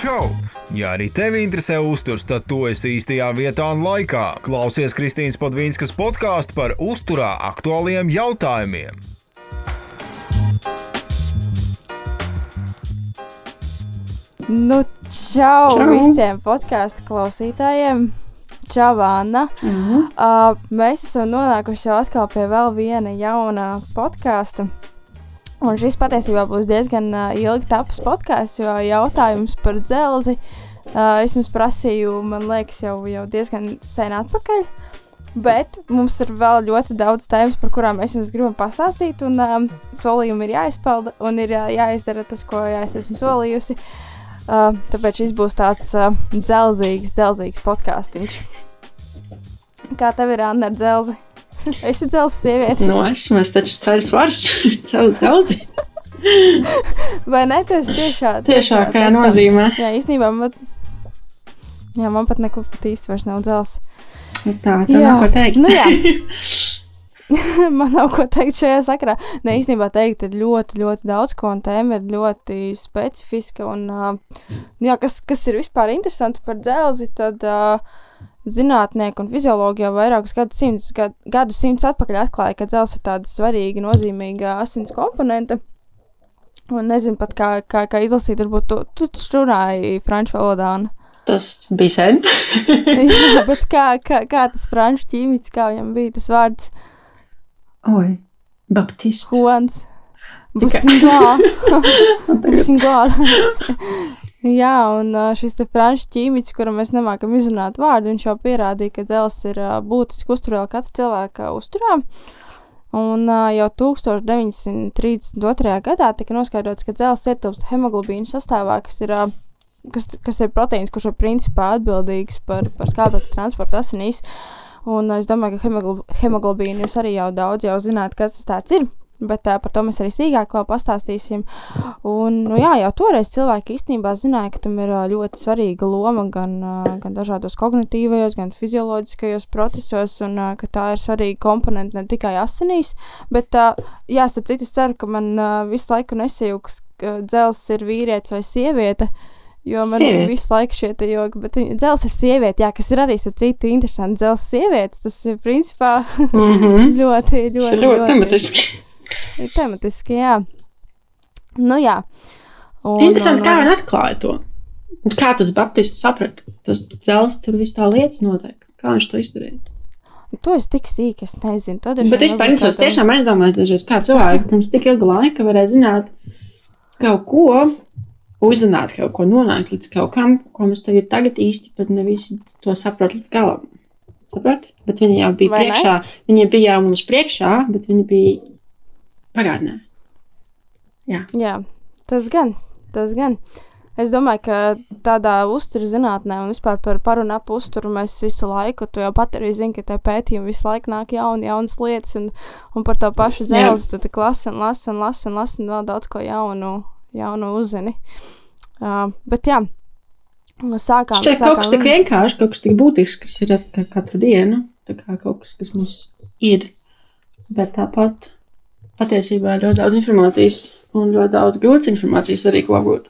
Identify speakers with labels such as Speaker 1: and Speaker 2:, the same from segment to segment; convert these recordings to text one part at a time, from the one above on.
Speaker 1: Čau! Ja arī tevi interesē uzturs, tad tu esi īstajā vietā un laikā. Klausies Kristīnas Padvīnskas podkāstu par uzturā aktuāliem jautājumiem.
Speaker 2: Nu, čau, čau. visiem podkāstu klausītājiem! Čau, Anna! Mm -hmm. uh, mēs esam nonākuši jau atkal pie vēl viena jauna podkāsta. Un šis patiesībā būs diezgan uh, ilgi tapis podkāsts, jo jautājums par dzelzi uh, es jums prasīju, man liekas, jau, jau diezgan sen atpakaļ. Bet mums ir vēl ļoti daudz tēmas, par kurām mēs jums gribam pastāstīt. Un um, solījumi ir jāizpilda un ir jā, jāizdara tas, ko jā, es esmu solījusi. Uh, tāpēc šis būs tāds uh, dzelzīgs, dzelzīgs podkāstīns. Kā tev ir Anna ar dzelzi? Esi dzelzs sieviete.
Speaker 3: No nu, esmu, es taču ceļu svars, ceļu dzelzi.
Speaker 2: Vai ne? Tas tiešā,
Speaker 3: tiešā kā nozīmē.
Speaker 2: Jā, īstenībā man, jā, man pat neko pat īsti vairs nav dzels.
Speaker 3: Tā, tā jā. nav ko teikt.
Speaker 2: nu jā. man nav ko teikt šajā sakarā. Nē, īstenībā teikt, ir ļoti, ļoti daudz ko, un tēma ir ļoti specifiska. Un, uh, jā, kas, kas ir vispār interesanti par dzelzi, tad uh, zinātnieki un fiziologi jau vairākus gadsimtus gad, gadu atpakaļ atklāja, ka dzelzs ir tāda svarīga, nozīmīga asins komponente. Un nezinu pat, kā, kā, kā izlasīt, varbūt tu, tu, tu runāji franču valodā. Un...
Speaker 3: Tas bija sen.
Speaker 2: Jā, bet kā, kā, kā tas franču ķīmijs, kā viņam bija tas vārds?
Speaker 3: Oi, Baptiste.
Speaker 2: Juans. Busingā. Busingā. Jā, un šis franču ķīmiķis, kuram mēs nemākam izrunāt vārdu, viņš jau pierādīja, ka dzels ir būtiski uzturēla katra cilvēka uzturā. Un jau 1932. gadā tika noskaidrots, ka dzels ietilpst hemoglobīnu sastāvā, kas ir, kas, kas ir proteīns, kurš ir principā atbildīgs par, par skābekļa transportu asinīs. Un es domāju, ka hemoglob hemoglobīnu jūs arī jau daudz jau zināt, kas tas ir. Bet uh, par to mēs arī sīkāk pastāstīsim. Un, nu, jā, jau toreiz cilvēki īstenībā zināja, ka tam ir uh, ļoti svarīga loma gan, uh, gan dažādos kognitīvajos, gan fizioloģiskajos procesos, un uh, ka tā ir svarīga komponente ne tikai asinīs. Bet, uh, jā, starp citu, es ceru, ka man uh, visu laiku nesajūgs, ka dzels ir vīrietis vai sieviete. Uh, Jo man ir visu laiku šie joki, bet viņa dzels ir sieviete, jā, kas ir arī ar citu interesantu dzels sievietes. Tas ir principā mm -hmm. ļoti, ļoti,
Speaker 3: ļoti, ļoti tematiski.
Speaker 2: Ir tematiski, jā. Nu jā.
Speaker 3: Un, Interesanti, un, kā viņi atklāja to. Un kā tas Baptists saprata? Tas dzels tur viss tā lietas notiek. Kā viņš to izdarīja?
Speaker 2: To es tik sīki es nezinu.
Speaker 3: Bet vispār es tiešām aizdomājos, dažreiz kā cilvēki pirms tik ilga laika varēja zināt kaut ko, uzzināt kaut ko, nonākt līdz kaut kam, ko mēs tagad, tagad īsti pat nevis to saprot līdz galam. Saprot? Bet viņi jau bija Vai priekšā, ne? viņi bija jau mums priekšā, bet viņi bija pagātnē. Jā.
Speaker 2: Jā, tas gan, tas gan. Es domāju, ka tādā uzturzinātnē un vispār par paru un ap uzturu mēs visu laiku, tu jau pat arī zini, ka te pētījumi visu laiku nāk jauni, jaunas lietas, un, un par to pašu dzelzi tu tik lasi un lasi un lasi un lasi un vēl daudz ko jaunu jaunu uzzini. Uh, bet jā, sākām.
Speaker 3: Šķiet, kaut kas tik vienkārši, kaut kas tik būtisks, kas ir katru dienu, tā kā kaut kas, kas mums ir. Bet tāpat patiesībā ir ļoti daudz informācijas un ļoti daudz grūtas informācijas arī ko apgūt.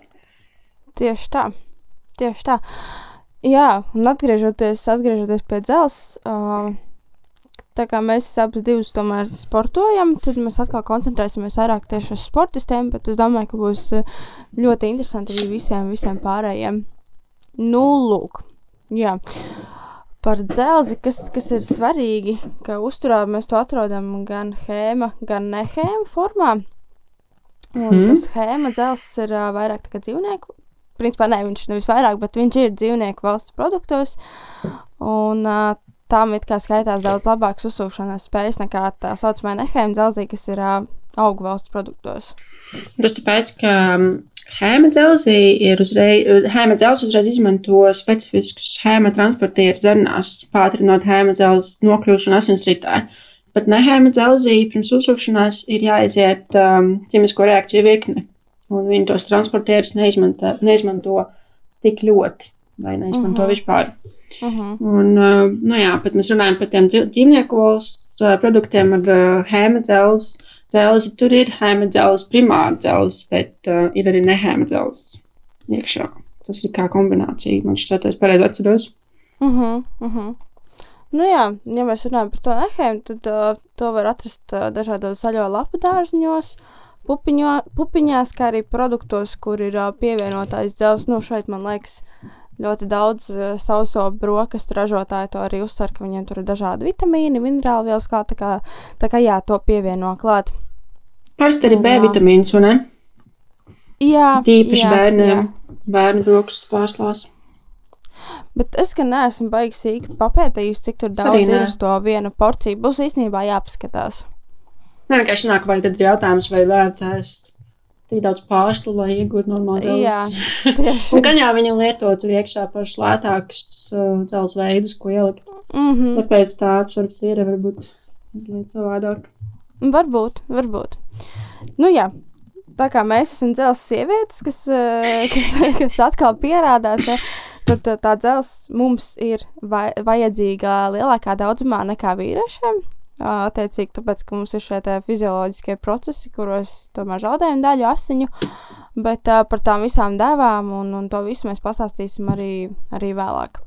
Speaker 2: Tieši tā, tieši tā. Jā, un atgriežoties, atgriežoties pie dzelzs, uh, tā kā mēs abas divas tomēr sportojam, tad mēs atkal koncentrēsimies vairāk tieši uz sportistiem, bet es domāju, ka būs ļoti interesanti arī visiem, visiem pārējiem. Nu, lūk, jā. Par dzelzi, kas, kas ir svarīgi, ka uzturā mēs to atrodam gan hēma, gan nehēma formā. Un mm. tas hēma dzelzs ir uh, vairāk kā dzīvnieku. Principā ne, viņš nevis vairāk, bet viņš ir dzīvnieku valsts produktos. Un uh, tam it kā skaitās daudz labākas uzsūkšanas spējas nekā tā saucamā nehēma dzelzī, kas ir uh, augu valsts produktos.
Speaker 3: Tas tāpēc, ka hēma dzelzī ir uzreiz, hēma dzelzs uzreiz izmanto specifiskus hēma transportieru zernās, pātrinot hēma dzelzs nokļūšanu asinsritē. Bet nehēma dzelzī pirms uzsūkšanās ir jāiziet um, ķimisko reakciju virkne, un viņi tos transportierus neizmanto, neizmanto tik ļoti, vai neizmanto uh -huh. vispār. Uh mhm. -huh. Un, uh, nu jā, bet mēs runājam par tiem dzīvnieku valsts uh, produktiem ar uh, hēmadzels. Dzelzi tur ir hēmadzels, primāra dzelzs, bet uh, ir arī nehēmadzels iekšā. tas ir kā kombinācija. Man šķiet, es pareizi atceros.
Speaker 2: Uh -huh, uh -huh. Nu jā, ja mēs runājam par to nehēmu, tad uh, to var atrast uh, dažādos zaļo lapu dārziņos, pupiņo, pupiņās, kā arī produktos, kur ir uh, pievienotais dzels. Nu, šeit man liekas, ļoti daudz uh, sauso brokastu ražotāju to arī uzsver, ka viņiem tur ir dažādi vitamīni, minerāli vielas klāt, tā kā, tā kā jā, to pievieno klāt.
Speaker 3: Parasti arī B vitamīns, un ne?
Speaker 2: Jā,
Speaker 3: Tīpaši
Speaker 2: jā,
Speaker 3: bērniem, bērnu brokastu pārslās.
Speaker 2: Bet es gan neesmu baigs sīki papētījis, cik daudz ir uz to vienu porciju. Būs īstenībā jāpaskatās.
Speaker 3: Man vienkārši nāk, vai tad ir jautājums, vai vērts ēst tik daudz pārslu, lai iegūtu normālu dzelzi. Un gan jau viņi lieto tur iekšā pašus lētākus uh, dzelzs veidus, ko ielikt.
Speaker 2: Mhm.
Speaker 3: Tāpēc tā absorpcija ir varbūt mazliet savādāk.
Speaker 2: Varbūt, varbūt. Nu jā. Tā kā mēs esam dzelzs sievietes, kas, eh, kas, kas atkal pierādās, ja, tad tā, tā dzelzs mums ir vai, vajadzīga lielākā daudzumā nekā vīriešiem. Attiecīgi, tāpēc, ka mums ir šie fizioloģiskie procesi, kuros tomēr zaudējam daļu asiņu, bet uh, par tām visām devām un, un to visu mēs pastāstīsim arī, arī vēlāk.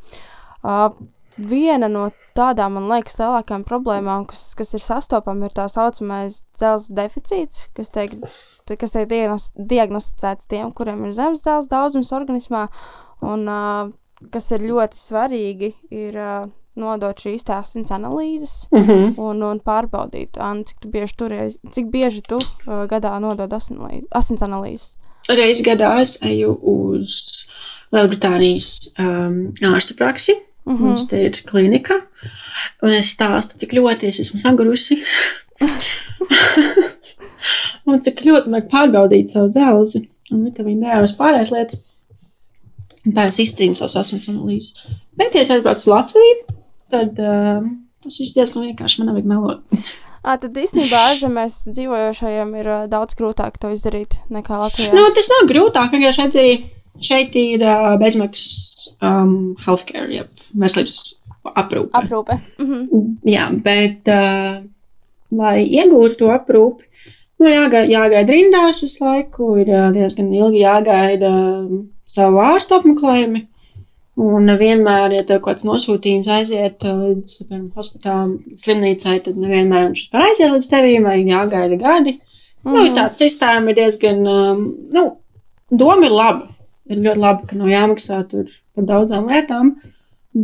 Speaker 2: Uh, viena no tādām, man liekas, lielākajām problēmām, kas, kas ir sastopama, ir tā saucamais dzelzceļa deficīts, kas tiek, kas tiek diagnos, diagnosticēts tiem, kuriem ir zemes dzelzceļa daudzums organismā. Un, uh, kas ir ļoti svarīgi, ir uh, nodot šīs tā asins analīzes
Speaker 3: Mm -hmm.
Speaker 2: un, un pārbaudīt, Anna, cik, tu bieži turies, cik bieži tu uh, gadā nodod asins analīzes.
Speaker 3: Reiz gadā es eju uz Lielbritānijas um, ārsta praksi. Mm -hmm. Mums te ir klinika. Un es stāstu, cik ļoti es esmu sagurusi. un cik ļoti vajag pārbaudīt savu dzelzi un vitamīnu D un vispārējās lietas. Un tā es izcīnu savas asins analīzes. Bet, ja es aizbraucu uz Latviju, tad um, tas viss diezgan vienkārši man nevajag melot.
Speaker 2: À, tad īstenībā ārzemēs dzīvojošajiem ir uh, daudz grūtāk to izdarīt nekā Latvijā.
Speaker 3: Nu, tas nav grūtāk, vienkārši redzēju, šeit ir uh, bezmaksas um, healthcare, jeb veselības aprūpe.
Speaker 2: Aprūpe. Mhm.
Speaker 3: Jā, bet, uh, lai iegūtu to aprūpi, nu, jāgaida, jāgaida rindās visu laiku, ir uh, diezgan ilgi jāgaida um, savu ārstu apmeklējumi. Un vienmēr, ja tev kaut kāds nosūtījums aiziet uh, līdz hospitālam, slimnīcai, tad nevienmēr viņš var aiziet līdz tevīm, vai jāgaida gadi. Mm. Nu, tā sistēma ir diezgan, um, nu, doma ir laba. Ir ļoti labi, ka nav jāmaksā tur par daudzām lietām,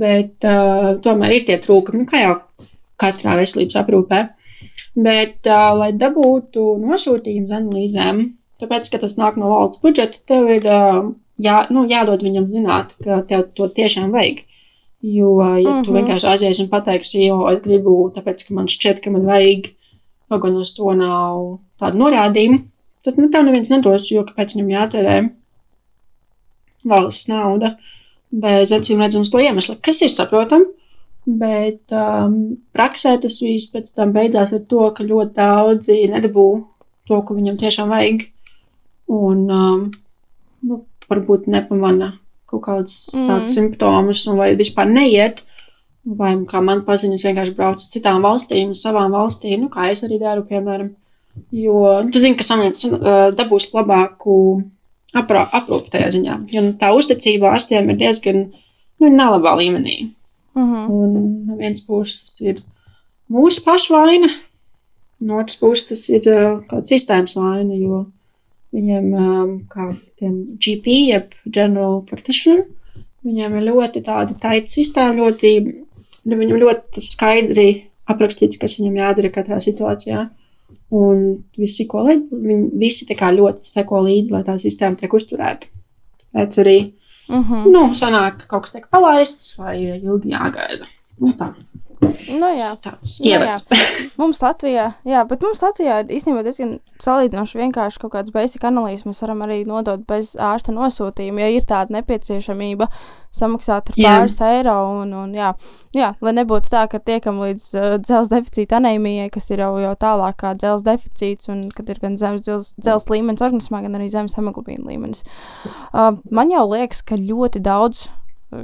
Speaker 3: bet uh, tomēr ir tie trūkumi, nu, kā jau katrā veselības aprūpē. Bet, uh, lai dabūtu nosūtījumus analīzēm, tāpēc, ka tas nāk no valsts budžeta, tev ir uh, jā, nu, jādod viņam zināt, ka tev to tiešām vajag. Jo, ja mm -hmm. tu
Speaker 2: Mhm.
Speaker 3: vienkārši aizies un pateiksi, jo es gribu, tāpēc, ka man šķiet, ka man vajag, kaut gan uz to nav tādu norādījumu, tad nu, tev neviens nedos, jo kāpēc viņam jātērē valsts nauda bez acīm redzams to iemeslu, kas ir saprotami. Bet um, praksē tas viss pēc tam beidzās ar to, ka ļoti daudzi nedabū to, ko viņam tiešām vajag. Un um, nu, varbūt nepamana kaut kādus
Speaker 2: Mm.
Speaker 3: tādus simptomus, un vai vispār neiet. Vai kā man paziņas, vienkārši brauc uz citām valstīm, savām valstīm, nu, kā es arī daru, piemēram. Jo nu, tu zini, ka samienas uh, dabūs labāku aprūpi tajā ziņā. Jo nu, tā uzticība ārstiem ir diezgan nu, nelabā līmenī.
Speaker 2: Mhm.
Speaker 3: Un no vienas puses ir mūsu pašu vaina, no otras puses tas ir uh, kāda sistēmas vaina, jo viņiem, um, kā tiem GP, jeb General Practitioner, viņiem ir ļoti tāda taita sistēma, ļoti, nu, viņam ļoti skaidri aprakstīts, kas viņam jādara katrā situācijā. Un visi, ko līdzi, viņi visi tā kā ļoti seko līdzi, lai tā sistēma tiek uzturēta. Tāpēc arī
Speaker 2: Mhm.
Speaker 3: Nu, sanāk, ka kaut kas tiek palaists vai ilgi jāgaida. Nu, tā.
Speaker 2: Nu, jā.
Speaker 3: Tāds
Speaker 2: Nu, jā.
Speaker 3: ievads.
Speaker 2: Mums Latvijā, jā, bet mums Latvijā īstenībā diezgan salīdzinoši vienkārši kaut kāds basic analīzes. Mēs varam arī nodot bez ārsta nosūtījuma, ja ir tāda nepieciešamība samaksāt ar
Speaker 3: Jā.
Speaker 2: pāris eiro. Un, un, jā, jā, lai nebūtu tā, ka tiekam līdz uh, dzelzceļa deficīta anēmijai, kas ir jau, jau tālāk kā dzelzceļa deficīts, un kad ir gan zemes dzelzceļa līmenis organismā, gan arī zemes hemoglobīna līmenis. Uh, man jau liekas, ka ļoti daudz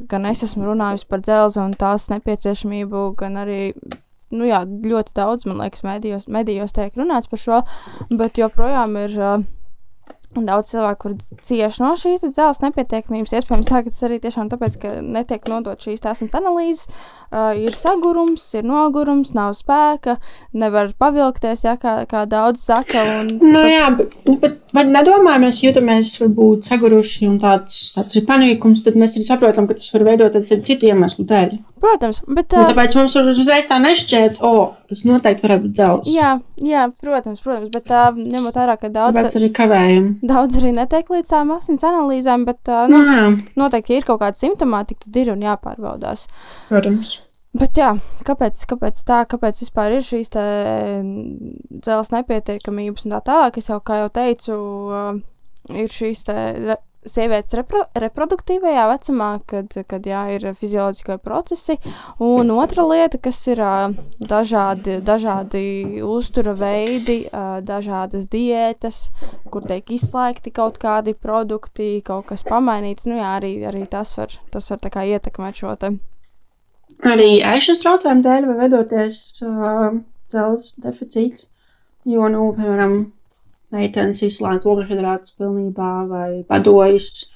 Speaker 2: gan es esmu runājis par dzelzi un tās nepieciešamību, gan arī nu jā, ļoti daudz, man liekas, medijos, medijos tiek runāts par šo, bet joprojām ir uh, Daudz cilvēku, kur cieši no šīs dzelzceļa nepietiekamības, iespējams, tas arī tiešām tāpēc, ka netiek nodot šīs asins analīzes, uh, ir sagurums, ir nogurums, nav spēka, nevar pavilkties, ja, kā, kā daudz saka. Un,
Speaker 3: nu, pat... jā, bet, bet vai nedomājam, mēs jūtamies varbūt saguruši un tāds, tāds ir panīkums, tad mēs arī saprotam, ka tas var veidoties ar citu iemeslu dēļ.
Speaker 2: Protams, bet.
Speaker 3: Uh, tāpēc mums uzreiz tā nešķiet, o, oh, tas noteikti varētu būt dzelzs.
Speaker 2: Jā, jā, protams, protams, bet uh, ņemot vērā, ka daudz.
Speaker 3: Tāpēc arī kavējam.
Speaker 2: Daudz arī netiek līdz tām asins analīzēm, bet uh, nu,
Speaker 3: Jā.
Speaker 2: noteikti, ja ir kaut kāda simptomātika, tad ir un jāpārbaudās.
Speaker 3: Protams.
Speaker 2: Bet jā, kāpēc, kāpēc tā, kāpēc vispār ir šīs dzelzceļa nepietiekamības un tā tālāk? Es jau, kā jau teicu, ir šīs te sievietes repro, reproduktīvajā vecumā, kad, kad jā, ir fizioloģiskie procesi, un otra lieta, kas ir dažādi, dažādi uztura veidi, dažādas diētas, kur tiek izslēgti kaut kādi produkti, kaut kas pamainīts. Nu, jā, arī, arī tas var, tas var ietekmēt šo te.
Speaker 3: Arī ēšanas traucējumu dēļ var veidoties uh, dzelzceļa deficīts, jo, nu, piemēram, meitenes izslēdz ogļhidrātus pilnībā vai padojas,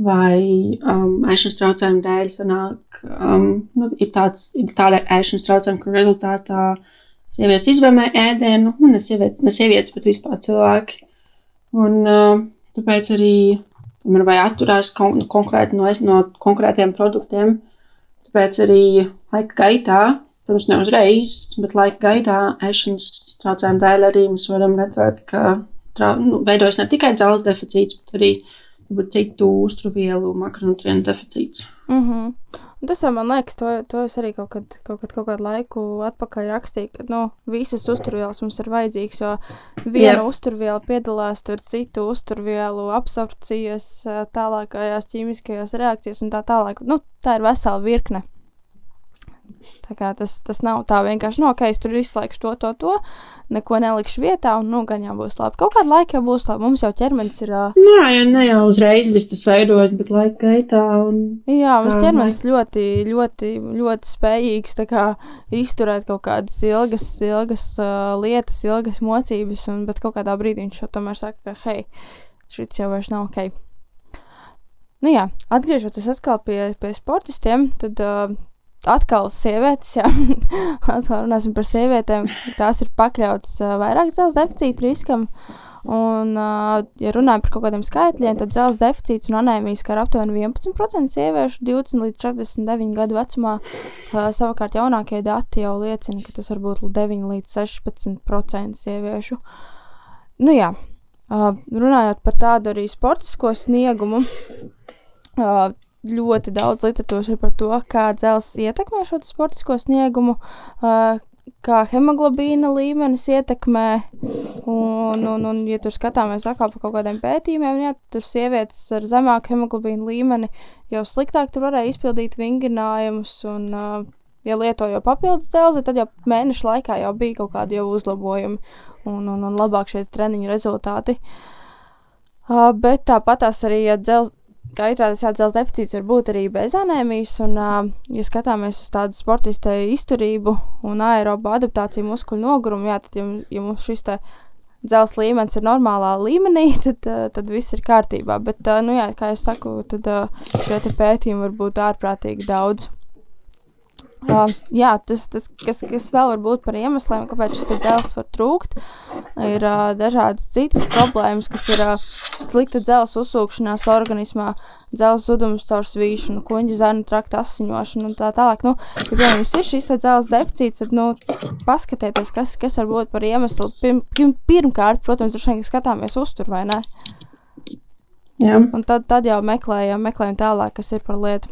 Speaker 3: vai um, ēšanas traucējumu dēļ sanāk, um, nu, ir, tāds, ir tāda ēšanas traucējuma, kur rezultātā sievietes izvēmē ēdienu, un ne, sieviet, ne sievietes, bet vispār cilvēki. Un uh, tāpēc arī, tomēr, vai atturās kon konkrēti no, no konkrētiem produktiem, tāpēc arī laika gaitā Protams, ne uzreiz, bet laika gaitā ēšanas traucējumu dēļ arī mēs varam redzēt, ka trau, nu, veidojas ne tikai dzelzceļa deficīts, bet arī citu uzturvielu makronutrientu deficīts.
Speaker 2: Mm -hmm. Tas jau man liekas, to, to es arī kaut, kad, kaut, kad, kaut kādu laiku atpakaļ rakstīju, ka nu, visas uzturvielas mums ir vajadzīgas, jo viena yep. uzturviela piedalās tur citu uzturvielu absorpcijas, tālākajās ķīmiskajās reakcijās un tā tālāk. Nu, tā ir vesela virkne. Tas, tas nav tā vienkārši, no, nu, ka es tur izslēgšu to, to, to, neko nelikšu vietā, un nu, gan jau būs labi. Kaut kādā laikā jau būs labi. Mums jau ķermenis ir. Uh...
Speaker 3: Nē, jau ne jau uzreiz viss tas veidojas, bet laika gaitā. Un...
Speaker 2: Jā, mums tā, ķermenis lai... ļoti, ļoti, ļoti spējīgs kā, izturēt kaut kādas ilgas, ilgas uh, lietas, ilgas mocības, un, bet kaut kādā brīdī viņš tomēr saka, ka hei, šis jau vairs nav ok. Nu jā, atgriežoties atkal pie, pie sportistiem, tad uh, atkal sievietes, jā, atkal runāsim par sievietēm. Tās ir pakļautas uh, vairāk dzelzceļa deficīta riskam. Un, uh, ja runājam par kaut kādiem skaitļiem, tad dzelzceļa deficīts un anēmijas skar aptuveni 11% sieviešu 20 līdz 49 gadu vecumā. Uh, savukārt jaunākie dati jau liecina, ka tas var būt 9 līdz 16% sieviešu. Nu jā, uh, runājot par tādu arī sportisko sniegumu. Uh, ļoti daudz literatūras par to, kā dzelzs ietekmē šo sportisko sniegumu, kā hemoglobīna līmenis ietekmē. Un, un, un ja tur skatāmies atkal par kaut kādiem pētījumiem, jā, tur sievietes ar zemāku hemoglobīna līmeni jau sliktāk tur varēja izpildīt vingrinājumus. Un, ja lietoju papildus dzelzi, tad jau mēnešu laikā jau bija kaut kādi uzlabojumi un, un, un labāk šie treniņu rezultāti. Uh, bet tāpat arī, ja dzelzi kā izrādās, dzelzceļa deficīts var būt arī bez anēmijas. Un, ja skatāmies uz tādu sportista izturību un aerobu adaptāciju muskuļu nogurumu, jā, tad, ja, ja mums šis dzelzceļa līmenis ir normālā līmenī, tad, tad viss ir kārtībā. Bet, nu, jā, kā jau saku, tad šie pētījumi var būt ārprātīgi daudz. Uh, jā, tas, tas kas, kas vēl var būt par iemesliem, kāpēc šis dzelzs var trūkt, ir uh, dažādas citas problēmas, kas ir uh, slikta dzelzs uzsūkšanās organismā, dzelzs zudums caur svīšanu, kuņģa zarnu trakta asiņošanu un tā tālāk. Nu, ja, piemēram, jums ir šis dzelzs deficīts, tad, nu, paskatieties, kas, kas var būt par iemeslu. Pirm, pirm, pirmkārt, protams, droši vien skatāmies uztur, vai ne?
Speaker 3: Jā.
Speaker 2: Un tad, tad jau meklējam, meklējam tālāk, kas ir par lietu.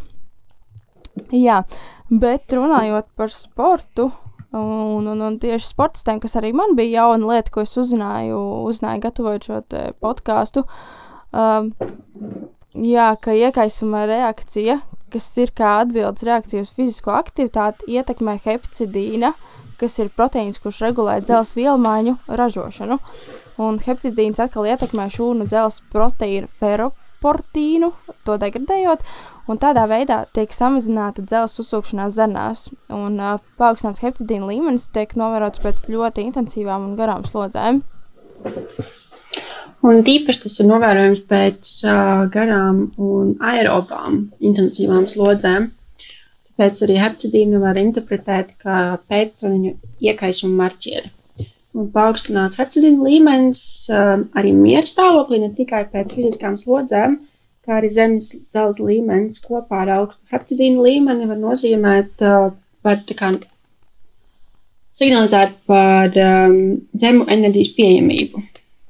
Speaker 2: Jā, bet runājot par sportu. Un, un, un tieši sportistiem, kas arī man bija jauna lieta, ko es uzzināju, uzzināju gatavojot šo podkāstu. Um, jā, ka iekaisuma reakcija, kas ir kā atbildes reakcija uz fizisko aktivitāti, ietekmē hepcidīna, kas ir proteīns, kurš regulē dzelzceļa vielmaiņu ražošanu. Un hepcidīns atkal ietekmē šūnu dzelzceļa proteīnu ferroportīnu, to degradējot, un tādā veidā tiek samazināta dzelzceļa uzsūkšanās zarnās, un uh, paaugstināts hepcidīna līmenis tiek novērots pēc ļoti intensīvām un garām slodzēm.
Speaker 3: un tīpaši tas ir novērojams pēc uh, garām un aerobām intensīvām slodzēm. Tāpēc arī hepcidīnu var interpretēt kā pēctreniņu iekaisumu marķieri. Un paaugstināts hepcidīna līmenis uh, arī miera stāvoklī ne tikai pēc fiziskām slodzēm, kā arī zemes dzelzs līmenis kopā ar augstu hepcidīnu līmeni var nozīmēt uh, par tā kā signalizēt par um, zemu enerģijas pieejamību.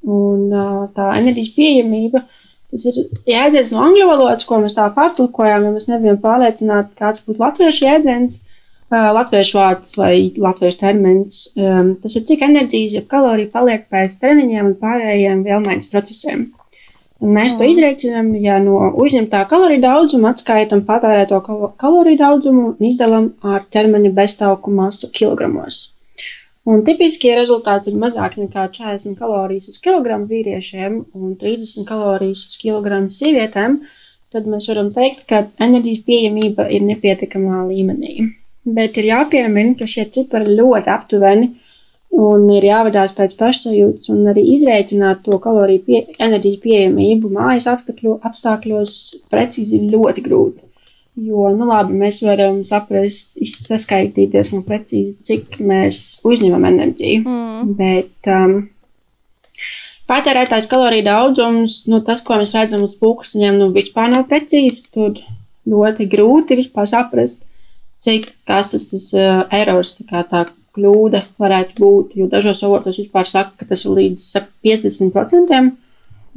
Speaker 3: Un uh, tā enerģijas pieejamība, tas ir jēdziens no angļu valodas, ko mēs tā pārtulkojām, ja mēs nebijām pārliecināti, kāds būtu latviešu jēdziens, uh, latviešu vārds vai latviešu termins. Um, tas ir cik enerģijas, ja kalorija paliek pēc treniņiem un pārējiem vielmaiņas procesiem. Un mēs to izreikinām, ja no uzņemtā kaloriju daudzuma atskaitam patērēto kaloriju daudzumu un izdalām ar ķermeņa beztauku masu kilogramos. Un tipiskie rezultāti ir mazāk nekā 40 kalorijas uz kilogramu vīriešiem un 30 kalorijas uz kilogramu sievietēm. Tad mēs varam teikt, ka enerģijas pieejamība ir nepietiekamā līmenī. Bet ir jāpiemina, ka šie cipari ļoti aptuveni un ir jāvadās pēc pašsajūtas un arī izrēķināt to kaloriju pie, enerģijas pieejamību mājas apstākļos precīzi ļoti grūti. Jo, nu, labi, mēs varam saprast, saskaitīties no precīzi, cik mēs uzņemam enerģiju. Mm. Bet um, patērētājs kaloriju daudzums, nu, tas, ko mēs redzam uz pulksteņiem, nu, vispār nav precīzi. Tur ļoti grūti vispār saprast, cik tas tas, uh, erors, tā kā tā kļūda varētu būt. Jo dažos avotos vispār saka, ka tas ir līdz 50%.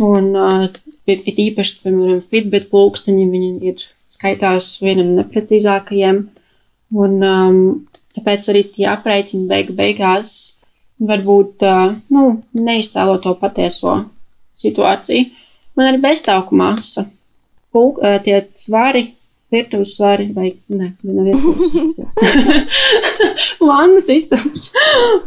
Speaker 3: Un uh, ir īpaši, piemēram, Fitbit pulksteņi, viņi ir skaitās vienam neprecīzākajiem. Un, um, tāpēc arī tie aprēķini beigu beigās varbūt uh, nu, neiztēlo to patieso situāciju. Man arī beztauku masa, Pulk, uh, tie svari, virtuves svari, vai ne, ne virtuves. Vannas istabas.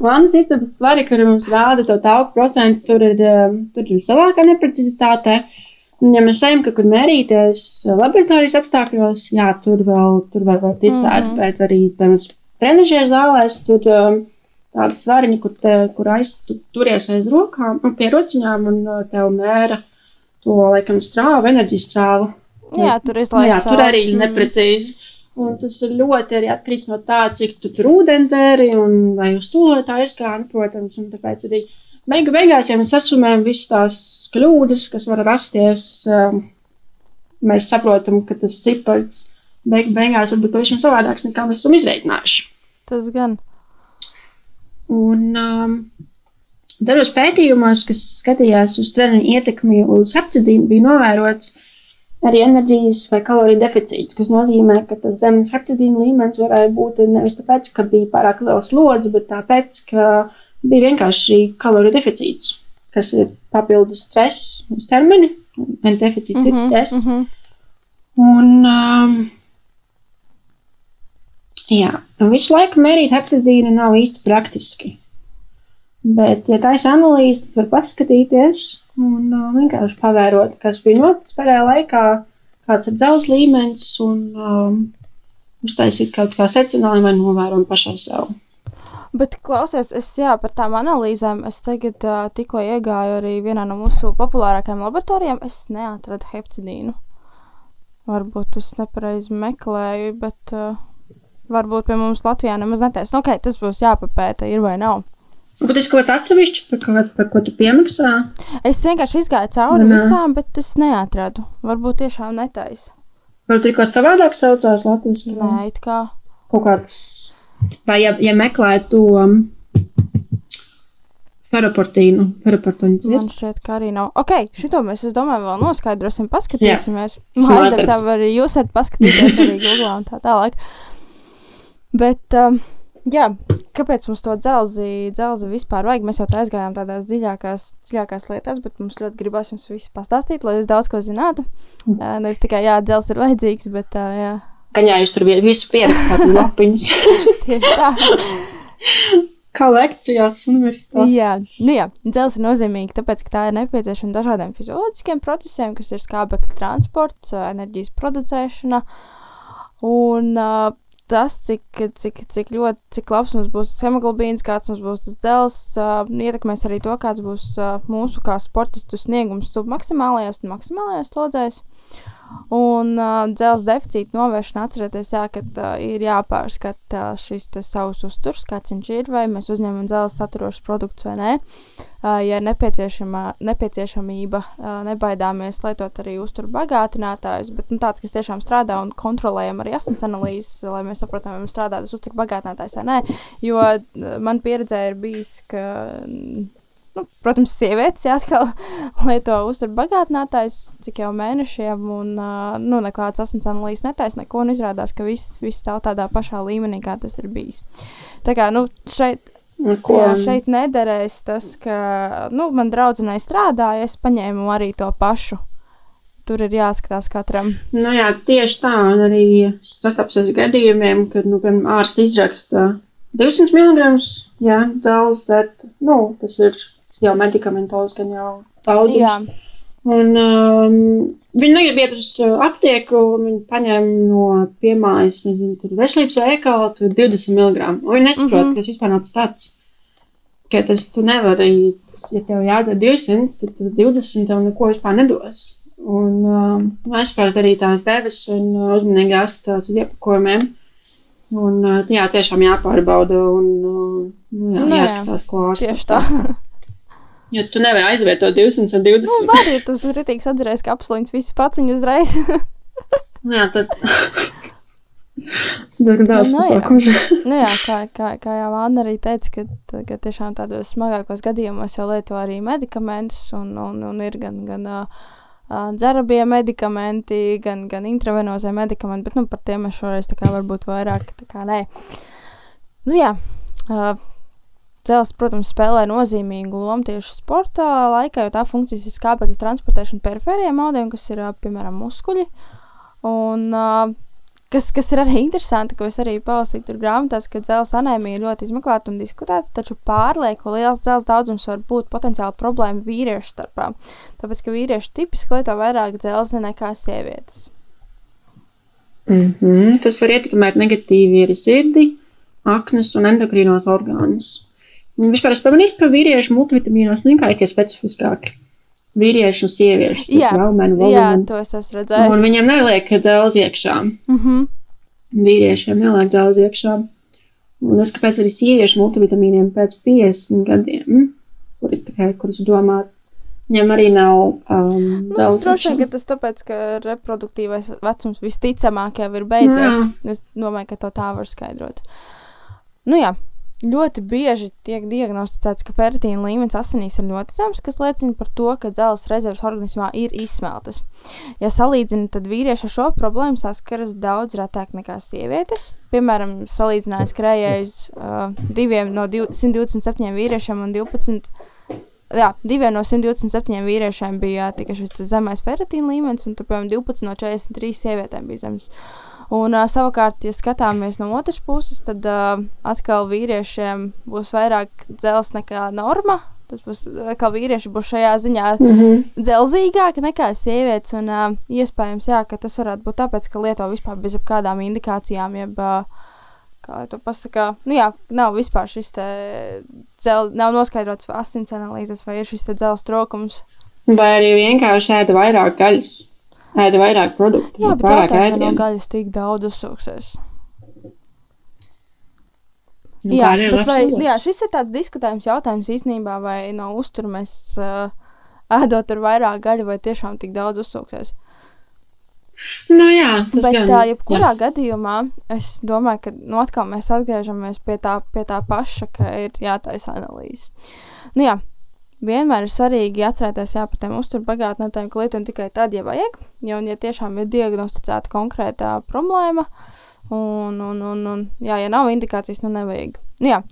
Speaker 3: Vannas istabas svari, kur mums rāda to tauku procentu, tur ir, um, tur ir savākā neprecizitāte. Uh, Ja mēs ejam kaut kur mērīties laboratorijas apstākļos, jā, tur vēl, tur vēl var ticēt, mm -hmm. bet arī, piemēram, trenižera zālēs, tur um, tādi svariņi, kur, te, kur aiz, tu, turies aiz rokām, pie rociņām, un uh, tev mēra to, laikam, strāvu, enerģijas strāvu.
Speaker 2: Jā, tur izlaiž.
Speaker 3: Jā, tur arī neprecīzi. Un tas ļoti arī atkarīgs no tā, cik tu tur ūdeni dzēri un vai uz to tā aizgāni, protams, un tāpēc arī Beigu beigās, ja mēs sasumējam visas tās kļūdas, kas var rasties, um, mēs saprotam, ka tas cipars beigu beigās varbūt pavisam savādāks nekā mēs esam izreikinājuši.
Speaker 2: Tas gan.
Speaker 3: Un um, dažos pētījumos, kas skatījās uz treniņu ietekmi uz apcidību, bija novērots arī enerģijas vai kaloriju deficīts, kas nozīmē, ka tas zemes apcidīna līmenis varēja būt nevis tāpēc, ka bija pārāk liela slodze, bet tāpēc, ka bija vienkārši kaloriju deficīts, kas ir papildus stress uz ķermeni, un deficīts mm -hmm, ir mhm, stress. Mm -hmm. Un, um, jā, un visu laiku mērīt hepsidīnu nav īsti praktiski. Bet, ja tā ir analīze, tad var paskatīties un uh, vienkārši pavērot, kas bija noticis pēdējā laikā, kāds ir dzelzs līmenis, un um, uztaisīt kaut kā secinājumu vai novērojumu pašai sev.
Speaker 2: Bet, klausies, es jā, par tām analīzēm. Es tagad uh, tikko iegāju arī vienā no mūsu populārākajām laboratorijām. Es neatradu hepcidīnu. Varbūt es nepareizi meklēju, bet uh, varbūt pie mums Latvijā nemaz netaisa. Nu, okay, tas būs jāpapēta, ir vai nav.
Speaker 3: Bet tas kaut kāds atsevišķs, par, ko, par ko tu piemaksā?
Speaker 2: Es vienkārši izgāju cauri Nā. visām, bet es neatradu. Varbūt tiešām netaisa.
Speaker 3: Varbūt ir kaut kas savādāk saucās Latvijas?
Speaker 2: Nē, it kā.
Speaker 3: Kaut kāds Vai ja, ja meklē to um, feraportīnu, feraportīnu
Speaker 2: Man šķiet, ka arī nav. Ok, šito mēs, es domāju, vēl noskaidrosim, paskatīsimies. Mājdarbs arī jūs varat paskatīties arī Google un tā tālāk. Bet, um, jā, kāpēc mums to dzelzi, dzelzi vispār vajag? Mēs jau tā aizgājām tādās dziļākās, dziļākās lietās, bet mums ļoti gribās jums visu pastāstīt, lai jūs daudz ko zinātu. Uh, nevis tikai, jā, dzelzi ir vajadzīgs, bet, uh, jā,
Speaker 3: Kaņā jūs tur visu pierakstāt lapiņas.
Speaker 2: Tieši tā.
Speaker 3: Kā lekcijās universitātē.
Speaker 2: Jā, nu jā, dzelzs ir nozīmīgi, tāpēc, ka tā ir nepieciešama dažādiem fizioloģiskiem procesiem, kas ir skābekļa transports, enerģijas producēšana. Un uh, tas, cik, cik, cik ļoti cik labs mums būs hemoglobīns, kāds mums būs tas dzels, uh, ietekmēs arī to, kāds būs uh, mūsu kā sportistu sniegums submaksimālajās un maksimālajās slodzēs. Un uh, dzelzceļa deficīta novēršana atcerieties, jā, ka uh, ir jāpārskata uh, šis savs uzturs, kāds viņš ir, vai mēs uzņemam dzelzceļa saturošus produktus vai nē. Uh, ja ir nepieciešamība, uh, nebaidāmies lietot arī uzturu bagātinātājus, bet nu, tāds, kas tiešām strādā un kontrolējam arī asins analīzes, lai mēs saprotam, vai mums strādā tas uzturu bagātinātājs vai nē. Jo uh, man pieredzē ir bijis, ka nu, protams, sievietes atkal lieto uzturu bagātinātājs cik jau mēnešiem, un uh, nu, nekāds asins analīzes netaisa neko, un izrādās, ka viss, viss stāv tādā pašā līmenī, kā tas ir bijis. Tā kā nu, šeit. Ko? Jā, šeit nederēs tas, ka nu, man draudzenei strādāja, es paņēmu arī to pašu. Tur ir jāskatās katram.
Speaker 3: Nu, jā, tieši tā, un arī sastapsies gadījumiem, kad nu, ārsts izraksta 200 mg. Jā, dzelzceļš, nu, tas ir jau medikamentos, gan jau daudzums. Un um, viņi negrib iet uz uh, aptieku, un viņi paņem no piemājas, nezinu, tur veselības veikala, tur 20 mg. Un viņi nesaprot, mm -hmm. ka tas vispār nav tāds. Ka tas tu nevari, tas, ja tev jādara 200, tad, tad 20 tev neko vispār nedos. Un um, aizsvērt arī tās devis un uh, uzmanīgi jāskatās uz iepakojumiem. Un, uh, jā, tiešām jāpārbauda un uh, jā,
Speaker 2: Nu, jā,
Speaker 3: jāskatās, ko ārsts
Speaker 2: Tieši tā.
Speaker 3: Jo tu nevari aizvietot 200 un 20.
Speaker 2: Nu, var, ja tu rītīgs atcerējies, ka apsliņas visi paciņi uzreiz.
Speaker 3: Nu jā, tad. Tas ir daudz
Speaker 2: Nu, jā.
Speaker 3: pasākums.
Speaker 2: nu, jā, kā, kā, kā jau Anna arī teica, ka, ka tiešām tādos smagākos gadījumos jau lieto arī medikamentus, un, un, un ir gan, gan uh, dzerabie medikamenti, gan, gan intravenozie medikamenti, bet nu, par tiem mēs šoreiz tā kā varbūt vairāk tā kā nē. Nu, jā, uh, Dzels, protams, spēlē nozīmīgu lomu tieši sporta laikā, jo tā funkcijas ir skābekļa transportēšana perifēriem audiem, kas ir, piemēram, muskuļi. Un, kas, kas ir arī interesanti, ko es arī palasīju tur grāmatās, ka dzels anēmija ļoti izmeklēta un diskutēta, taču pārlieku liels dzels daudzums var būt potenciāli problēma vīriešu starpā. Tāpēc, ka vīrieši tipiski lieto vairāk dzelzi nekā sievietes.
Speaker 3: Mm -hmm. Tas var ietekmēt negatīvi arī sirdi, aknas un endokrīnos orgānus. Un Vispār es pamanīju, ka vīriešu multivitamīnos nu, kā ir tie specifiskāki. Vīriešu un sieviešu
Speaker 2: Jā,
Speaker 3: velmeni,
Speaker 2: Jā,
Speaker 3: volumeni.
Speaker 2: to es esmu
Speaker 3: Un
Speaker 2: redzējis.
Speaker 3: viņiem neliek dzelzi iekšā.
Speaker 2: Mm -hmm.
Speaker 3: Vīriešiem neliek dzelzi iekšā. Un es kāpēc arī sieviešu multivitamīniem pēc 50 gadiem, kuri, tā kā, kurus domāt, viņiem arī nav um,
Speaker 2: Nu,
Speaker 3: dzelzi
Speaker 2: Droši vien, ka tas tāpēc, ka reproduktīvais vecums visticamāk jau ir beidzies.
Speaker 3: Jā.
Speaker 2: Es domāju, ka to tā var skaidrot. Nu jā, ļoti bieži tiek diagnosticēts, ka ferritīna līmenis asinīs ir ļoti zems, kas liecina par to, ka dzelzs rezerves organismā ir izsmeltas. Ja salīdzina, tad vīrieši ar šo problēmu saskaras daudz retāk nekā sievietes. Piemēram, salīdzinājis krējējus uh, diviem no div- 127 vīriešiem un 12 jā, diviem no 127 vīriešiem bija tikai šis zemais ferritīna līmenis, un tur, piemēram, 12 no 43 sievietēm bija zems. Un, uh, savukārt, ja skatāmies no otras puses, tad uh, atkal vīriešiem būs vairāk dzels nekā norma. Tas būs atkal vīrieši būs šajā ziņā
Speaker 3: Mm -hmm.
Speaker 2: dzelzīgāki nekā sievietes. Un, uh, iespējams, jā, ka tas varētu būt tāpēc, ka lieto vispār bez jebkādām indikācijām, jeb, uh, kā to pasakā, nu jā, nav vispār šis te dzel, nav noskaidrots asins analīzes, vai ir šis te dzels trūkums.
Speaker 3: Vai arī vienkārši ēda vairāk gaļas, ēda vairāk produktu,
Speaker 2: Jā, bet
Speaker 3: vairāk
Speaker 2: jautājums, vai no
Speaker 3: ēdienu.
Speaker 2: gaļas tik daudz uzsūksies.
Speaker 3: Nu,
Speaker 2: jā, bet vai, jā, šis ir tāds diskutējums jautājums īstenībā, vai no uztur mēs uh, ēdot tur vairāk gaļu, vai tiešām tik daudz uzsūksies.
Speaker 3: Nu, jā, tas
Speaker 2: Bet
Speaker 3: gan.
Speaker 2: tā, jebkurā
Speaker 3: jā.
Speaker 2: gadījumā, es domāju, ka nu, atkal mēs atgriežamies pie tā, pie tā paša, ka ir jātaisa analīze. Nu, jā, vienmēr ir svarīgi atcerēties jā, par tiem uzturbagātnētājiem, ka lietojam tikai tad, ja vajag. Ja, un, ja tiešām ir diagnosticēta konkrētā problēma, un, un, un, un jā, ja nav indikācijas, nu nevajag. Nu, jā.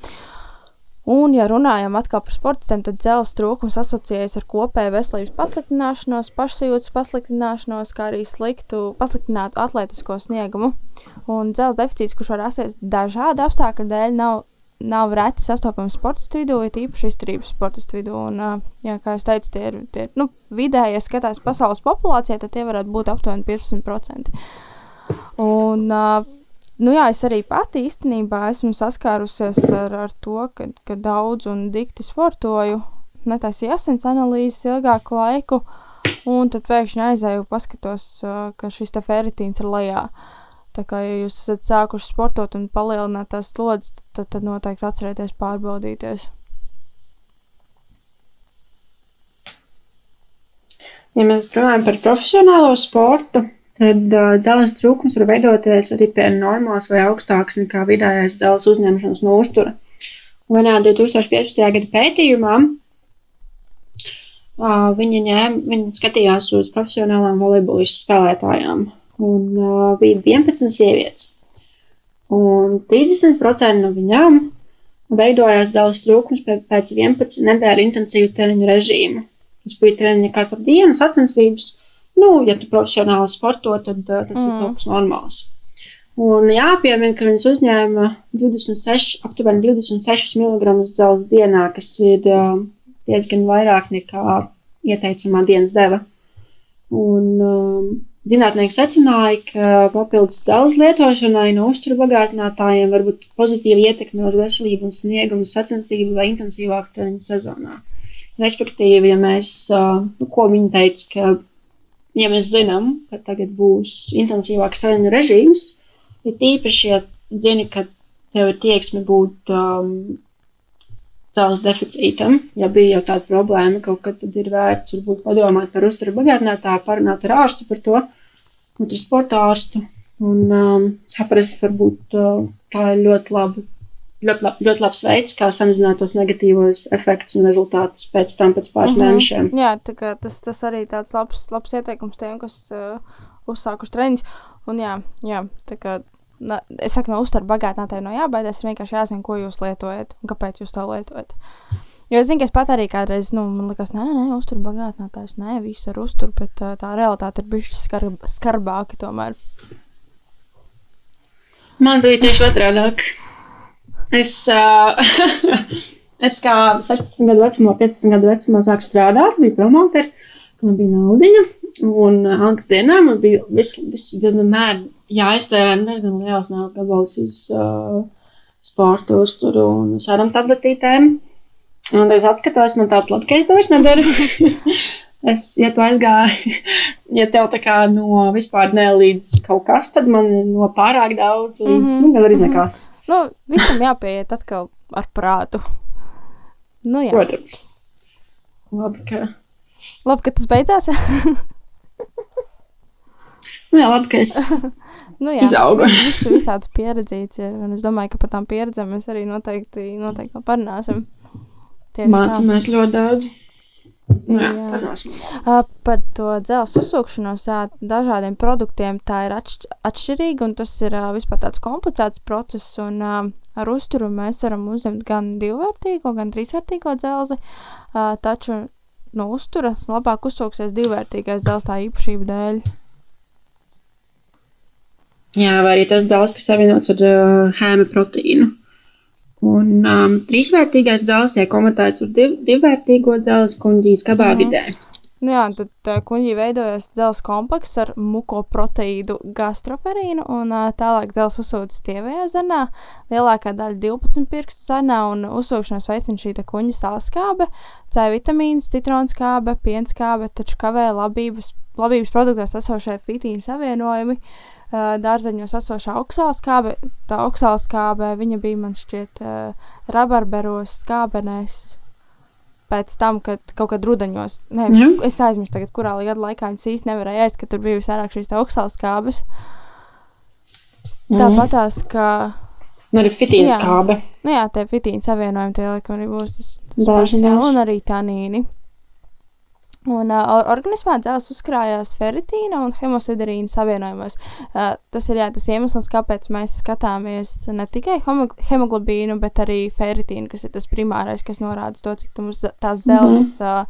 Speaker 2: Un, ja runājam atkal par sportistiem, tad dzelzceļa trūkums asociējas ar kopēju veselības pasliktināšanos, pašsajūtas pasliktināšanos, kā arī sliktu, pasliktinātu atletisko sniegumu. Un dzelzceļa deficīts, kurš var rasties dažādu apstākļu dēļ, nav, nav reti sastopams sportistu vidū, ir īpaši izturības sportistu vidū. Un, jā, kā jau teicu, tie ir tie, nu, vidēji, ja skatās pasaules populācijā, tad tie varētu būt aptuveni 15%. Un, nu jā, es arī pati īstenībā esmu saskārusies ar, ar to, ka, ka daudz un dikti sportoju, netaisīju asins analīzes ilgāku laiku, un tad pēkšņi aizēju paskatos, ka šis te feritīns ir lejā. Tā kā ja jūs esat sākuši sportot un palielināt tās slodzes, tad, tad noteikti atcerieties pārbaudīties.
Speaker 3: Ja mēs runājam par profesionālo sportu, tad uh, dzelzceļa trūkums var veidoties arī pie normālas vai augstākas nekā vidējais dzelzceļa uzņemšanas no uztura. Vienā 2015. gada pētījumā uh, viņi, ņēma, viņi skatījās uz profesionālām volejbolistu spēlētājām, un uh, bija 11 sievietes. Un 30% no viņām veidojās dzelzceļa trūkums pēc 11 nedēļu intensīvu treniņu režīmu kas bija treniņi katru dienu, sacensības. Nu, ja tu profesionāli sporto, tad uh, tas mm. ir kaut kas normāls. Un jāpiemina, ka viņas uzņēma 26, aptuveni 26 mg dzelzceļa dienā, kas ir uh, diezgan vairāk nekā ieteicamā dienas deva. Un, um, Zinātnieki secināja, ka papildus dzelzceļa lietošanai no uzturu bagātinātājiem var būt pozitīva ietekme uz veselību un sniegumu sacensību vai intensīvāku treniņu sezonā. Respektīvi, ja mēs, nu, ko viņi teica, ka, ja mēs zinām, ka tagad būs intensīvāks treniņu režīms, ir tīpaši, ja zini, ka tev ir tieksme būt um, cēlus deficītam, ja bija jau tāda problēma, kaut kad tad ir vērts varbūt padomāt par uzturu bagātinātāju, parunāt ar ārstu par to, un ar sporta ārstu, un um, saprast, varbūt uh, tā ir ļoti laba ļoti, lab, ļoti labs veids, kā samazināt tos negatīvos efektus un rezultātus pēc tam, pēc pāris
Speaker 2: Mhm.
Speaker 3: mēnešiem.
Speaker 2: Jā, tas, tas arī tāds labs, labs ieteikums tiem, kas uh, uzsākuši treniņus. Un jā, jā tā kā, na, es saku, no uztver bagātinātājiem no jābaidās, ir vienkārši jāzina, ko jūs lietojat un kāpēc jūs to lietojat. Jo es zinu, ka es pat arī kādreiz, nu, man liekas, nē, nē, uztur bagātinātājs, nē, viss ar uzturu, bet uh, tā realitāte ir bijusi skarb, skarbāka tomēr.
Speaker 3: Man bija tieši otrādi. Es, uh, es kā 16 gadu vecumā, 15 gadu vecumā sāku strādāt, biju promoteri, ka man bija naudiņa. Un Alkas dienā man bija viss, vis, vienmēr jāiztērē diezgan liels naudas gabals uz uh, sporta uzturu un sarunu tabletītēm. Un tad es atskatos, man tāds labi, ka es to vairs nedaru. Es, ja tu aizgāji, ja tev tā kā no vispār ne līdz kaut kas, tad man no pārāk daudz līdz mm -hmm. nu, gandrīz nekas.
Speaker 2: Nu, visam jāpieiet atkal ar prātu. Nu, jā.
Speaker 3: Protams. Labi, ka,
Speaker 2: Labi, ka tas beidzās.
Speaker 3: nu, jā, labi, ka es
Speaker 2: nu, jā,
Speaker 3: Izauga.
Speaker 2: Viss visāds pieredzīts ir, un es domāju, ka par tām pieredzēm mēs arī noteikti, noteikti parunāsim. Tieši tā.
Speaker 3: mācāmies ļoti daudz. Nu, jā,
Speaker 2: Jā. Par to dzelzceļa uzsūkšanos, jā, dažādiem produktiem tā ir atšķ atšķirīga, un tas ir vispār tāds komplicēts process. Un, ar uzturu mēs varam uzņemt gan divvērtīgo, gan trīsvērtīgo dzelzi, taču no uztura labāk uzsūksies divvērtīgais dzelzs tā īpašība dēļ.
Speaker 3: Jā, vai arī tas dzelzs, kas savienots ar uh, hēma proteīnu. Un um, trīsvērtīgais dzelzs tiek konvertēts uz div, divvērtīgo dzelzs kuģijas kabā
Speaker 2: Mhm. Nu jā, tad uh, kuģī veidojas dzelzs komplekss ar mukoproteīdu gastroferīnu, un uh, tālāk dzelzs uzsūcas tievajā zarnā. Lielākā daļa 12 pirkstu zarnā, un uzsūkšanos veicina šī kuģa sālskābe, C vitamīns, citronskābe, pienskābe, taču kavē labības, labības produktos esošie fitīna savienojumi. Uh, dārzeņos esošā oksālskābe, tā viņa bija man šķiet uh, rabarberos skābenēs pēc tam, kad kaut kad rudeņos, ne,
Speaker 3: Jā.
Speaker 2: es aizmirsu tagad, kurā gada laikā viņas īsti nevarēja ēst, ka tur bija visvairāk šīs te oksālskābes.
Speaker 3: Mhm.
Speaker 2: Tāpat tās, ka,
Speaker 3: Un arī fitīna skābe.
Speaker 2: nu jā, tie fitīna savienojumi, tie laikam arī būs tas, tas pats, jā, un arī tanīni. Un uh, organismā dzels uzkrājās feritīna un hemosiderīna savienojumos. Uh, tas ir jā, tas iemesls, kāpēc mēs skatāmies ne tikai hemoglobīnu, bet arī feritīnu, kas ir tas primārais, kas norāda to, cik mums tās dzels, uh,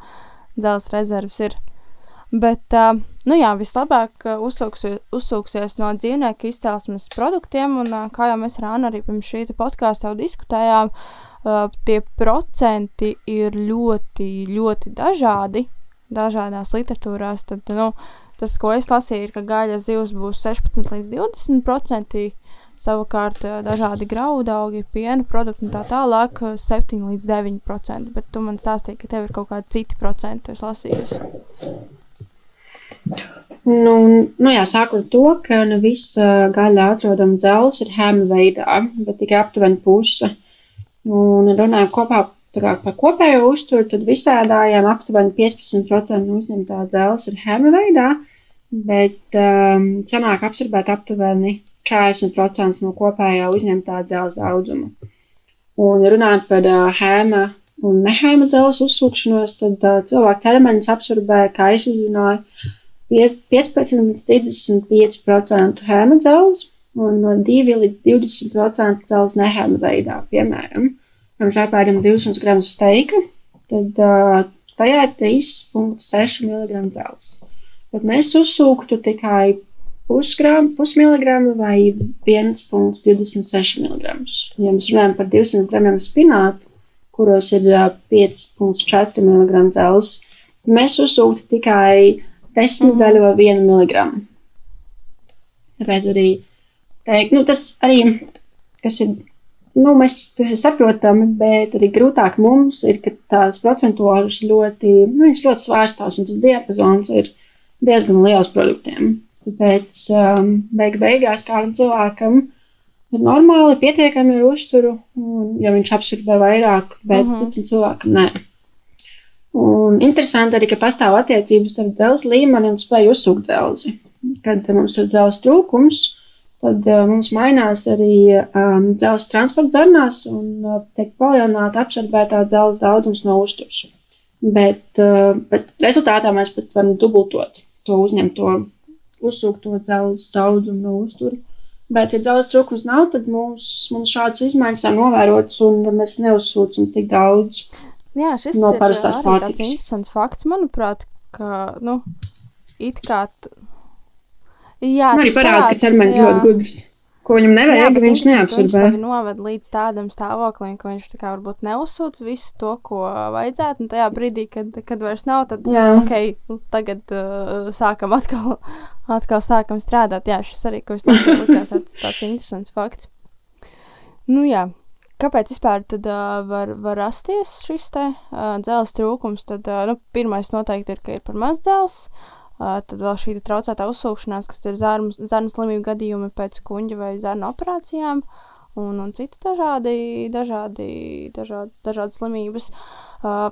Speaker 2: dzels rezerves ir. Bet, uh, nu jā, vislabāk uh, uzsūksies, uzsūksies no dzīvnieku izcelsmes produktiem, un uh, kā jau mēs ar Annu arī pirms šī podkāsta jau diskutējām, uh, tie procenti ir ļoti, ļoti dažādi dažādās literatūrās. Tad, nu, tas, ko es lasīju, ir, ka gaļas zivs būs 16 līdz 20% Savukārt dažādi graudaugi, piena produkti un tā tālāk 7 līdz 9%. Bet tu man stāstīji, ka tev ir kaut kādi citi procenti, es lasījusi.
Speaker 3: Nu, nu jā, sākot to, ka ne visa gaļa atrodama dzelzs ir hēma veidā, bet tikai aptuveni puse. Un runājot kopā kā, par kopējo uzturu, tad visādājām aptuveni 15% uzņemtā dzelzs ir hēma veidā, bet um, sanāk apsarbēt aptuveni 40% no kopējā uzņemtā dzelzs daudzuma. Un runājot par uh, hēma un nehēma dzelzs uzsūkšanos, tad uh, cilvēku ķermenis absorbē, kā es uzzināju, 15 līdz 35% hēma dzelzs un no 2 līdz 20% dzelzs nehēma veidā, piemēram. Mēs apēdam 200 gramus steika, tad uh, tajā ir 3,6 mg dzelzs. Bet mēs uzsūktu tikai pusgramu, pusmiligramu vai 1,26 mg. Ja mēs runājam par 200 gramiem spinātu, kuros ir 5,4 mg dzelzs, mēs uzsūktu tikai desmitdaļu vai vienu miligramu. Tāpēc arī teikt, nu, tas arī, kas ir, nu, mēs, tas ir saprotami, bet arī grūtāk mums ir, ka tās procentuālas ļoti, nu, ļoti svārstās, un tas diapazons ir diezgan liels produktiem. Tāpēc um, beig beigās kādam cilvēkam ir normāli, pietiekami ar uzturu, un, ja viņš absorbē vairāk, bet uh -huh. citam cilvēkam nē. Un interesanti arī, ka pastāv attiecības starp dzelzceļa līmeni un spēju uzsūkt dzelzi. Kad mums ir dzelzceļa trūkums, tad uh, mums mainās arī um, dzelzceļa transporta zarnās un uh, tiek palielināta absorbētā dzelzceļa daudzums no uzturs. Bet, uh, bet rezultātā mēs pat varam dubultot to uzņemto, uzsūkto dzelzceļa daudzumu no uzturu. Bet, ja dzelzceļa trūkums nav, tad mums, mums šādas izmaiņas nav novērotas un mēs neuzsūcam tik daudz.
Speaker 2: Jā, šis
Speaker 3: no
Speaker 2: ir tāds interesants fakts, manuprāt, ka, nu, it kā. Jā,
Speaker 3: arī parāda, ka ķermenis
Speaker 2: jā.
Speaker 3: ļoti gudrs. Ko viņam
Speaker 2: Jā,
Speaker 3: nevajag,
Speaker 2: bet
Speaker 3: viņš neapsverbē.
Speaker 2: Viņš noved līdz tādam stāvoklim, ka viņš tā kā varbūt neuzsūc visu to, ko vajadzētu. Un tajā brīdī, kad, kad vairs nav, tad
Speaker 3: Jā.
Speaker 2: ok, tagad uh, sākam atkal, atkal sākam strādāt. Jā, šis arī, ko es teicu, likās tāds, tāds interesants fakts. Nu jā, kāpēc vispār tad uh, var, var rasties šis te uh, dzelzs trūkums? Tad, uh, nu, pirmais noteikti ir, ka ir par maz dzelzs. Uh, tad vēl šī traucētā uzsūkšanās, kas ir zarnu, zarnu slimību gadījumi pēc kuģa vai zarnu operācijām, un, un citi dažādi, dažādi, dažādi, dažādas slimības. Uh,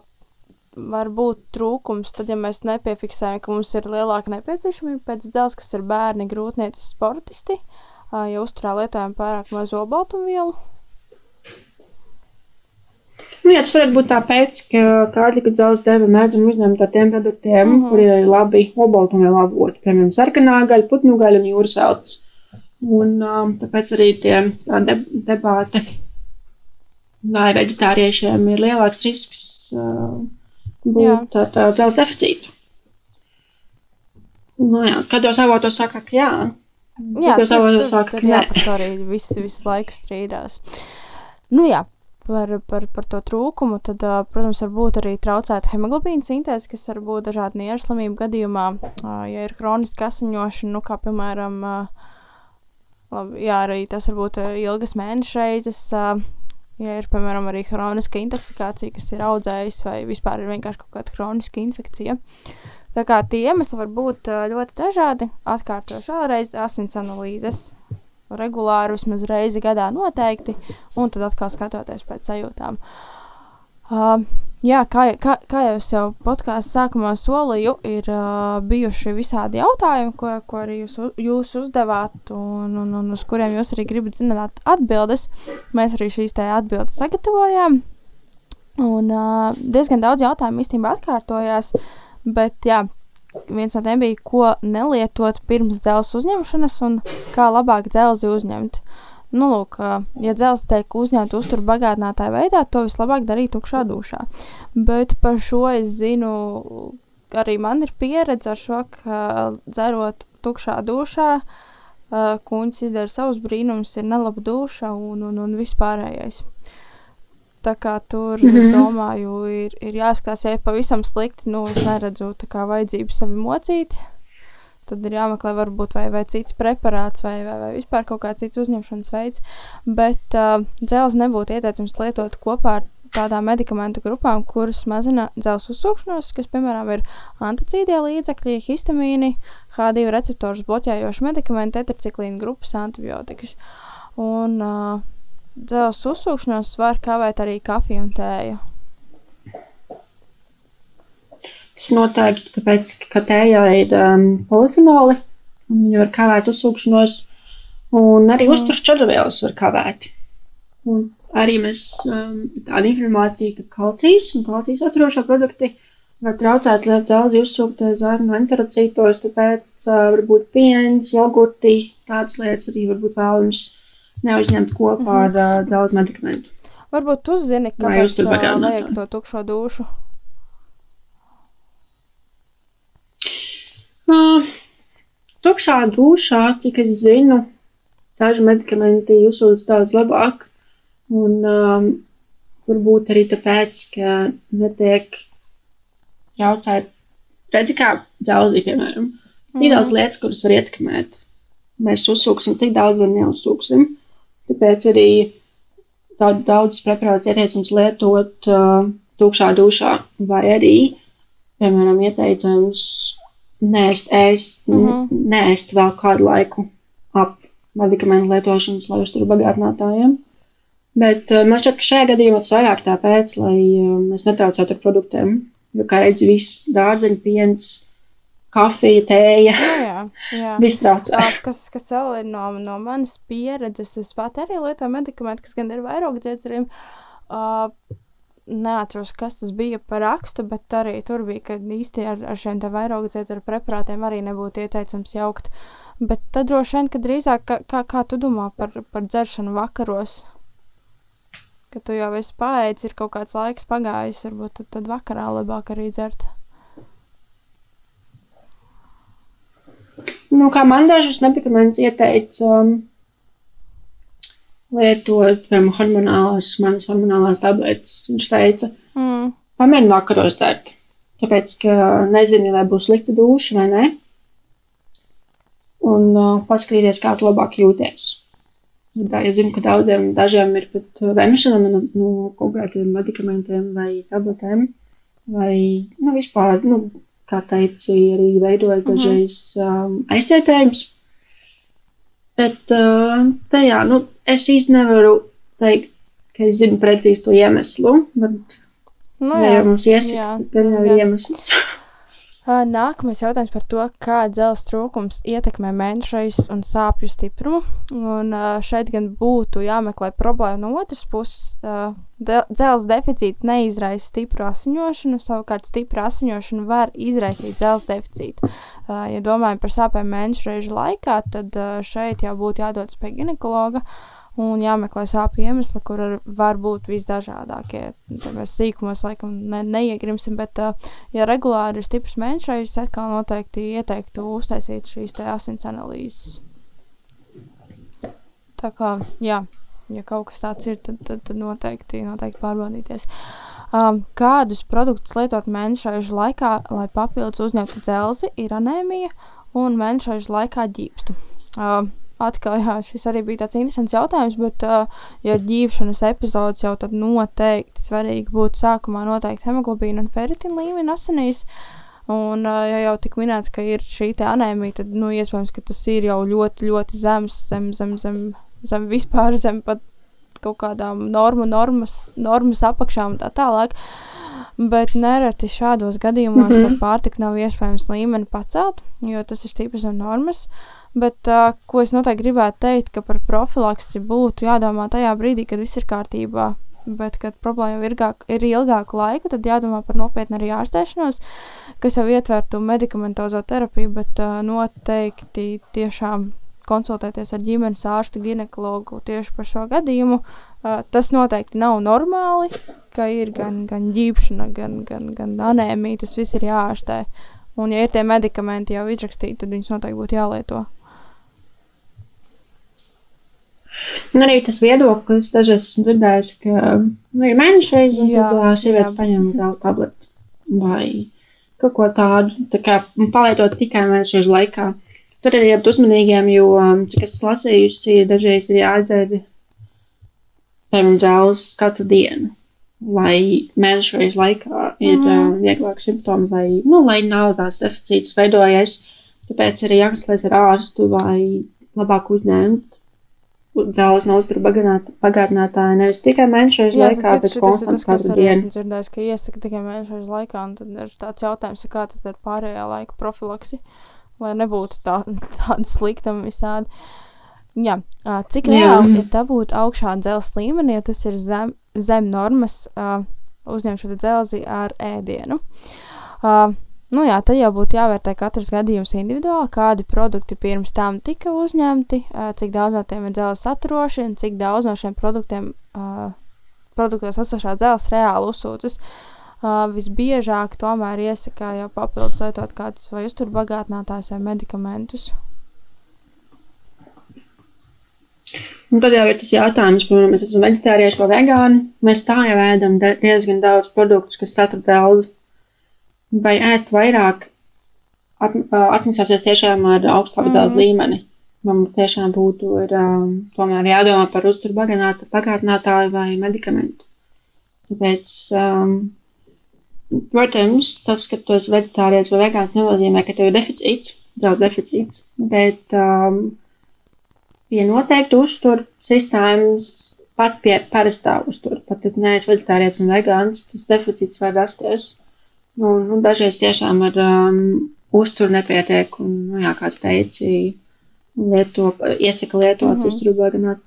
Speaker 2: var būt trūkums, tad, ja mēs nepiefiksējam, ka mums ir lielāka nepieciešamība pēc dzelzs, kas ir bērni, grūtniecības sportisti, ja uzturā lietojam pārāk maz olbaltumvielu.
Speaker 3: Nu, jā, tas varētu būt tāpēc, ka kārtīgi dzelzs deva mēdzam uzņemt ar tiem produktiem, mm
Speaker 2: Mhm.
Speaker 3: -hmm. kur ir labi obaltumvielu avoti, piemēram, sarkanā gaļa, putnu gaļa un jūras veltes. Un um, tāpēc arī tie tā de debāti, vai veģetāriešiem ir lielāks risks uh, būt ar uh, dzelzs deficītu. Nu, jā, kad jau avotos saka, ka jā,
Speaker 2: Jā,
Speaker 3: citos avotos saka,
Speaker 2: tur,
Speaker 3: ka
Speaker 2: jā, to arī visi, visu laiku strīdās. Nu jā, par, par, par to trūkumu, tad, protams, var būt arī traucēta hemoglobīna sintēze, kas var būt dažādu nieru slimību gadījumā, ja ir kroniska asiņošana, nu kā piemēram, labi, jā, arī tas var būt ilgas mēneša reizes, ja ir, piemēram, arī kroniska intoksikācija, kas ir audzējusi, vai vispār ir vienkārši kaut kāda kroniska infekcija. Tā kā tie iemesli var būt ļoti dažādi. Atkārtošu vēlreiz asins analīzes. Regulāri vismaz reizi gadā noteikti, un tad atkal skatoties pēc sajūtām. Uh, jā, kā, kā, kā jau es jau podkāstu sākumā solīju, ir uh, bijuši visādi jautājumi, ko, ko arī jūs, jūs uzdevāt, un, un, un uz kuriem jūs arī gribat zināt atbildes. Mēs arī šīs te atbildes sagatavojām. Un uh, diezgan daudz jautājumu īstenībā atkārtojās, bet jā, viens no tiem bija, ko nelietot pirms dzelzs uzņemšanas un kā labāk dzelzi uzņemt. Nu, lūk, ja dzelzs tiek uzņemta uzturu bagātinātāja veidā, to vislabāk darīt tukšā dušā. Bet par šo es zinu, arī man ir pieredze ar šo, ka dzerot tukšā dušā, kuņģis izdara savus brīnumus, ir nelaba duša un, un, un vispārējais. Tā kā tur, mm -hmm. es
Speaker 3: Mhm.
Speaker 2: domāju, ir, ir jāskatās, ja ir pavisam slikti, nu, es neredzu tā kā vajadzību sevi mocīt. tad ir jāmeklē varbūt vai, vai cits preparāts vai, vai, vai vispār kaut kāds cits uzņemšanas veids. Bet uh, dzelzi nebūtu ieteicams lietot kopā ar tādām medikamentu grupām, kuras mazina dzelzs uzsūkšanos, kas, piemēram, ir anticīdie līdzekļi, histamīni, H2 receptorus bloķējoši medikamenti, tetriciklīna grupas antibiotikas. Un uh, dzelzs uzsūkšanos var kavēt arī kafija un tēja.
Speaker 3: Tas noteikti tāpēc, ka tējā ir um, polifenoli, un viņi var kavēt uzsūkšanos, un arī mm. uzturs čadavielas var kavēt. Un arī mēs um, tāda informācija, ka kalcijs un kalcijas atrošo produkti var traucēt dzelzi uzsūkt zarnu enterocītos, tāpēc uh, varbūt piens, jogurti, tādas lietas arī varbūt vēlams neuzņemt kopā mm -hmm. ar uh, dzelzi medikamentu.
Speaker 2: Varbūt tu zini, kāpēc uh, vajag to tukšo dušu?
Speaker 3: Uh, tukšā dušā, cik es zinu, daži medikamenti jūtas daudz labāk Un um, varbūt arī tāpēc, ka netiek traucēts, redzi, kā dzelzī, piemēram, tik mm. daudz lietas, kuras var ietekmēt. Mēs uzsūksim, tik daudz var neuzsūksim. Tāpēc arī tādu daudz preparātus ieteicams lietot uh, tukšā dušā, vai arī, piemēram, ieteicams nēst, ēst, mm -hmm. nēst vēl kādu laiku ap medikamentu lietošanas, lai uzturu bagātinātājiem. Bet uh, man šķiet, ka šajā gadījumā tas vairāk tāpēc, lai uh, mēs netraucētu ar produktiem. Jo, kā redzi, viss dārzeņu piens, kafija, tēja.
Speaker 2: Jā, jā,
Speaker 3: traucē.
Speaker 2: Kas, kas vēl ir no, no manas pieredzes, es pat arī lietoju medikamentu, kas gan ir vairāk dziedzeriem. Uh, Neatceros, kas tas bija par rakstu, bet arī tur bija, ka īsti ar, ar šiem vairāk dziedzera preparātiem arī nebūtu ieteicams jaukt. Bet tad droši vien, ka drīzāk, kā, kā, kā tu domā par, par dzeršanu vakaros? ka tu jau esi paēdis, ir kaut kāds laiks pagājis, varbūt tad, tad vakarā labāk arī dzert.
Speaker 3: Nu, kā man dažus medikamentus ieteica um, lietot, piemēram, hormonālās, manas hormonālās tabletes, viņš teica, mm. pamēģini vakaros dzert. Tāpēc, ka nezini, vai būs slikta duša vai nē. Un uh, paskatīties, kā tu labāk jūties. Tā, es zinu, ka daudziem dažiem ir pat vēmšana no, no kaut kādiem medikamentiem vai tabletēm, vai nu, vispār, nu, kā teici, arī veidojot mhm. dažreiz um, aizcietējums. Bet uh, tajā, nu, es īsti nevaru teikt, ka es zinu precīzi to iemeslu, bet, nu, jā, ja mums iesaka, tad jau ir iemesls.
Speaker 2: Nākamais jautājums par to, kā dzelzs trūkums ietekmē menšreizes un sāpju stiprumu. Un šeit gan būtu jāmeklē problēma no otras puses. Dzelzs deficīts neizraisa stipru asiņošanu, savukārt stipra asiņošana var izraisīt dzelzs deficītu. Ja domājam par sāpēm menšreizu laikā, tad šeit jau būtu jādodas pie ginekologa un jāmeklē sāpju iemesli, kur var būt visdažādākie. Mēs sīkumos laikam ne, neiegrimsim, bet, ja regulāri ir stiprs mēnešais, atkal noteikti ieteiktu uztaisīt šīs asins analīzes. Tā kā, jā, ja kaut kas tāds ir, tad, tad, tad noteikti, noteikti pārbaudīties. Um, kādus produktus lietot mēnešaižu laikā, lai papildus uzņemtu dzelzi, ir anēmija un mēnešaižu laikā ģīpstu. Um, Atkal, jā, šis arī bija tāds interesants jautājums, bet, uh, ja ir ģīvšanas epizodes, jau tad noteikti svarīgi būtu sākumā noteikt hemoglobīnu un feritīnu līmeni asinīs. Un, uh, ja jau tik minēts, ka ir šī anēmija, tad, nu, iespējams, ka tas ir jau ļoti, ļoti zems, zem, zem, zem, zem vispār zem pat kaut kādām normu, normas, normas apakšām un tā tālāk. Bet nereti šādos gadījumos mm -hmm. ar pārtiku nav iespējams līmeni pacelt, jo tas ir stipri zem normas. Uh, Bet, uh, ko es noteikti gribētu teikt, ka par profilaksi būtu jādomā tajā brīdī, kad viss ir kārtībā. Bet, kad problēma ir, gāk, ir ilgāku laiku, tad jādomā par nopietnu arī ārstēšanos, kas jau ietvertu medikamentozo terapiju, bet uh, noteikti tiešām konsultēties ar ģimenes ārstu, ginekologu tieši par šo gadījumu. Uh, tas noteikti nav normāli, ka ir gan, gan ģīpšana, gan, gan, gan anēmija, tas viss ir jāārstē. Un, ja ir tie medikamenti jau izrakstīti, tad viņus noteikti būtu jālieto.
Speaker 3: Un arī tas viedoklis, dažreiz esmu dzirdējusi, ka nu, ir mēneša reizes, un tad sievietes paņem zelta tableti. Vai kaut ko tādu, tā kā palietot tikai mēnešu laikā. Tur ir jābūt uzmanīgiem, jo, um, cik es lasījusi, dažreiz ir jādzer, piemēram, dzēls katru dienu, lai mēnešreiz laikā ir mm. uh, vieglāk simptomi vai, nu, lai nav tās deficīts veidojies. Tāpēc arī jākonsultējas ar ārstu vai labāk uzņemt dzēles no uzturu bagātinātāja nevis tikai Jā, laikā, bet konstanti katru dienu.
Speaker 2: Es dzirdēju, ka iesaka tikai mēnešreiz laikā, un tad ir tāds jautājums, kā tad ar pārējā laika profilaksi, lai nebūtu tā, tāda sliktama visādi. Jā, cik reāli Jā. ir dabūt augšā dzelzs līmenī, ja tas ir zem, zem normas uh, uzņemt šo dzelzi ar ēdienu. Uh, Nu jā, tad jau būtu jāvērtē katrs gadījums individuāli, kādi produkti pirms tam tika uzņemti, cik daudz no tiem ir dzelzs saturoši un cik daudz no šiem produktiem, produktos esošā dzelzs reāli uzsūcas. Visbiežāk tomēr iesaka jau papildus lietot kādus vai uzturbagātinātājus vai medikamentus.
Speaker 3: Un tad jau ir tas jautājums, piemēram, mēs esam vegetārieši vai vegāni. Mēs tā jau ēdam diezgan daudz produktus, kas satur dzelzi vai ēst vairāk at, atmaksāsies tiešām ar augstāku mm. dzelzs līmeni. Man tiešām būtu ir, um, tomēr jādomā par uzturu bagātinātāju vai medikamentu. Tāpēc, um, protams, tas, ka tu esi vegetārietis vai vegāns, nenozīmē, ka tev ir deficīts, dzelzs deficīts, bet um, pie noteiktu uzturu sistēmas pat pie parastā uztura, pat ja neesi vegetārietis un vegāns, tas deficīts var rasties. Nu, nu, dažreiz tiešām ar um, uzturu nepietiek, un, nu, jā, kā tu teici, lieto, iesaka lietot mm -hmm. uzturu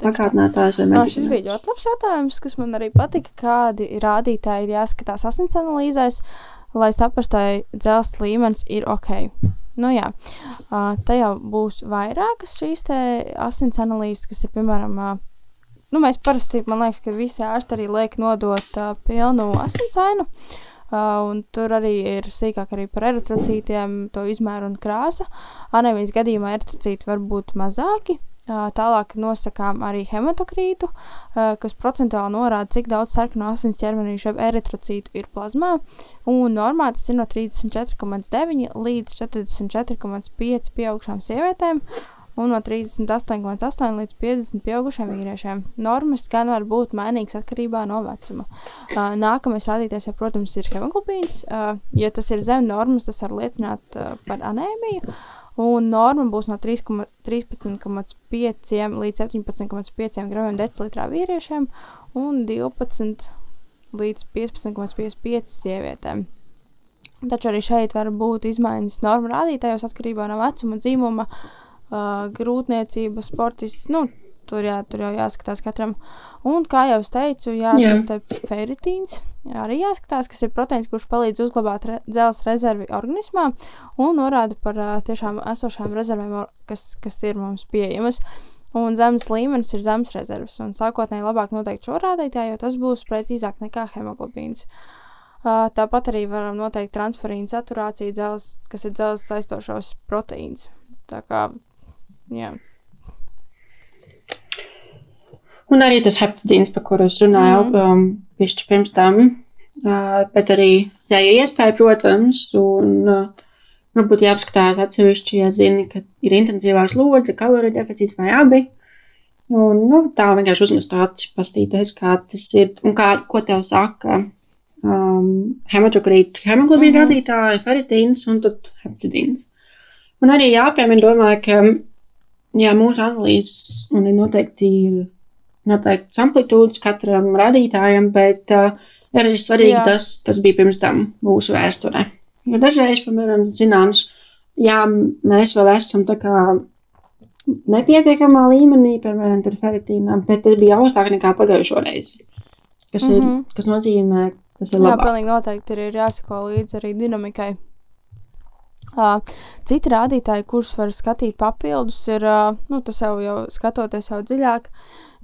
Speaker 3: pakāpinātājus vai medicīnas.
Speaker 2: Šis bija ļoti labs jautājums, kas man arī patika, kādi rādītāji ir jāskatās asins analīzēs, lai saprastu, vai dzelzs līmenis ir ok. Nu, jā, uh, tā jau būs vairākas šīs asins analīzes, kas ir piemēram. Uh, nu, mēs parasti, man liekas, ka visi ārsti arī liek nodot uh, pilnu asinsvainu. Uh, Uh, un tur arī ir sīkāk arī par eritrocītiem, to izmēru un krāsa. Anēmijas gadījumā eritrocīti var būt mazāki. Tālāk nosakām arī hematokrītu, kas procentuāli norāda, cik daudz sarkano asins ķermenī šiem eritrocītu ir plazmā. Un normā tas ir no 34,9 līdz 44,5 pieaugšām sievietēm un no 38,8 līdz 50 pieaugušiem vīriešiem. Normas gan var būt mainīgas atkarībā no vecuma. Uh, nākamais rādītājs, ja, protams, ir hemoglobīns. Uh, ja tas ir zem normas, tas var liecināt uh, par anēmiju. Un norma būs no 13,5 līdz 17,5 gramiem decilitrā vīriešiem un 12 līdz 15,55 sievietēm. Taču arī šeit var būt izmaiņas normu rādītājos atkarībā no vecuma, dzīvuma, uh, uh, grūtniecība, sportists. Nu, tur, jā, tur jau jāskatās katram. Un, kā jau es teicu, jā, jā. šis feritīns arī jāskatās, kas ir proteīns, kurš palīdz uzglabāt re dzelzs rezervi organismā un norāda par uh, tiešām esošām rezervēm, kas, kas ir mums pieejamas. Un zemes līmenis ir zemes rezerves. Un sākotnēji labāk noteikt šo rādītāju, jo tas būs precīzāk nekā hemoglobīns. Uh, tāpat arī varam noteikt transferīnu saturāciju, dzels, kas ir dzelzs saistošos proteīns. Tā kā Jā.
Speaker 3: Un arī tas heptadīns, par kuru es runāju, mm. um, pišķi pirms tam. Uh, bet arī, ja ir iespēja, protams, un uh, varbūt jāapskatās atsevišķi, ja zini, ka ir intensīvās lodze, kaloriju deficīts vai abi. Un, nu, tā vienkārši uzmest acis, pastīties, kā tas ir un kā, ko tev saka um, hematokrīta, hemoglobīna mm -hmm. radītāji, feritīns un tad heptadīns. Un arī jāpiemina, domāju, ka jā, mūsu analīzes un ir noteikti, noteikti amplitūdas katram radītājam, bet uh, arī svarīgi jā. tas, kas bija pirms tam mūsu vēsturē. Jo dažreiz, piemēram, zināms, jā, mēs vēl esam tā kā nepietiekamā līmenī, piemēram, par feritīnām, bet tas bija augstāk nekā pagājušo reizi. Kas, mm -hmm. ir, mhm. kas nozīmē, tas ir labi.
Speaker 2: Jā, pilnīgi noteikti ir jāsako līdzi arī dinamikai. Citi rādītāji, kurus var skatīt papildus, ir, nu, tas jau, jau skatoties jau dziļāk,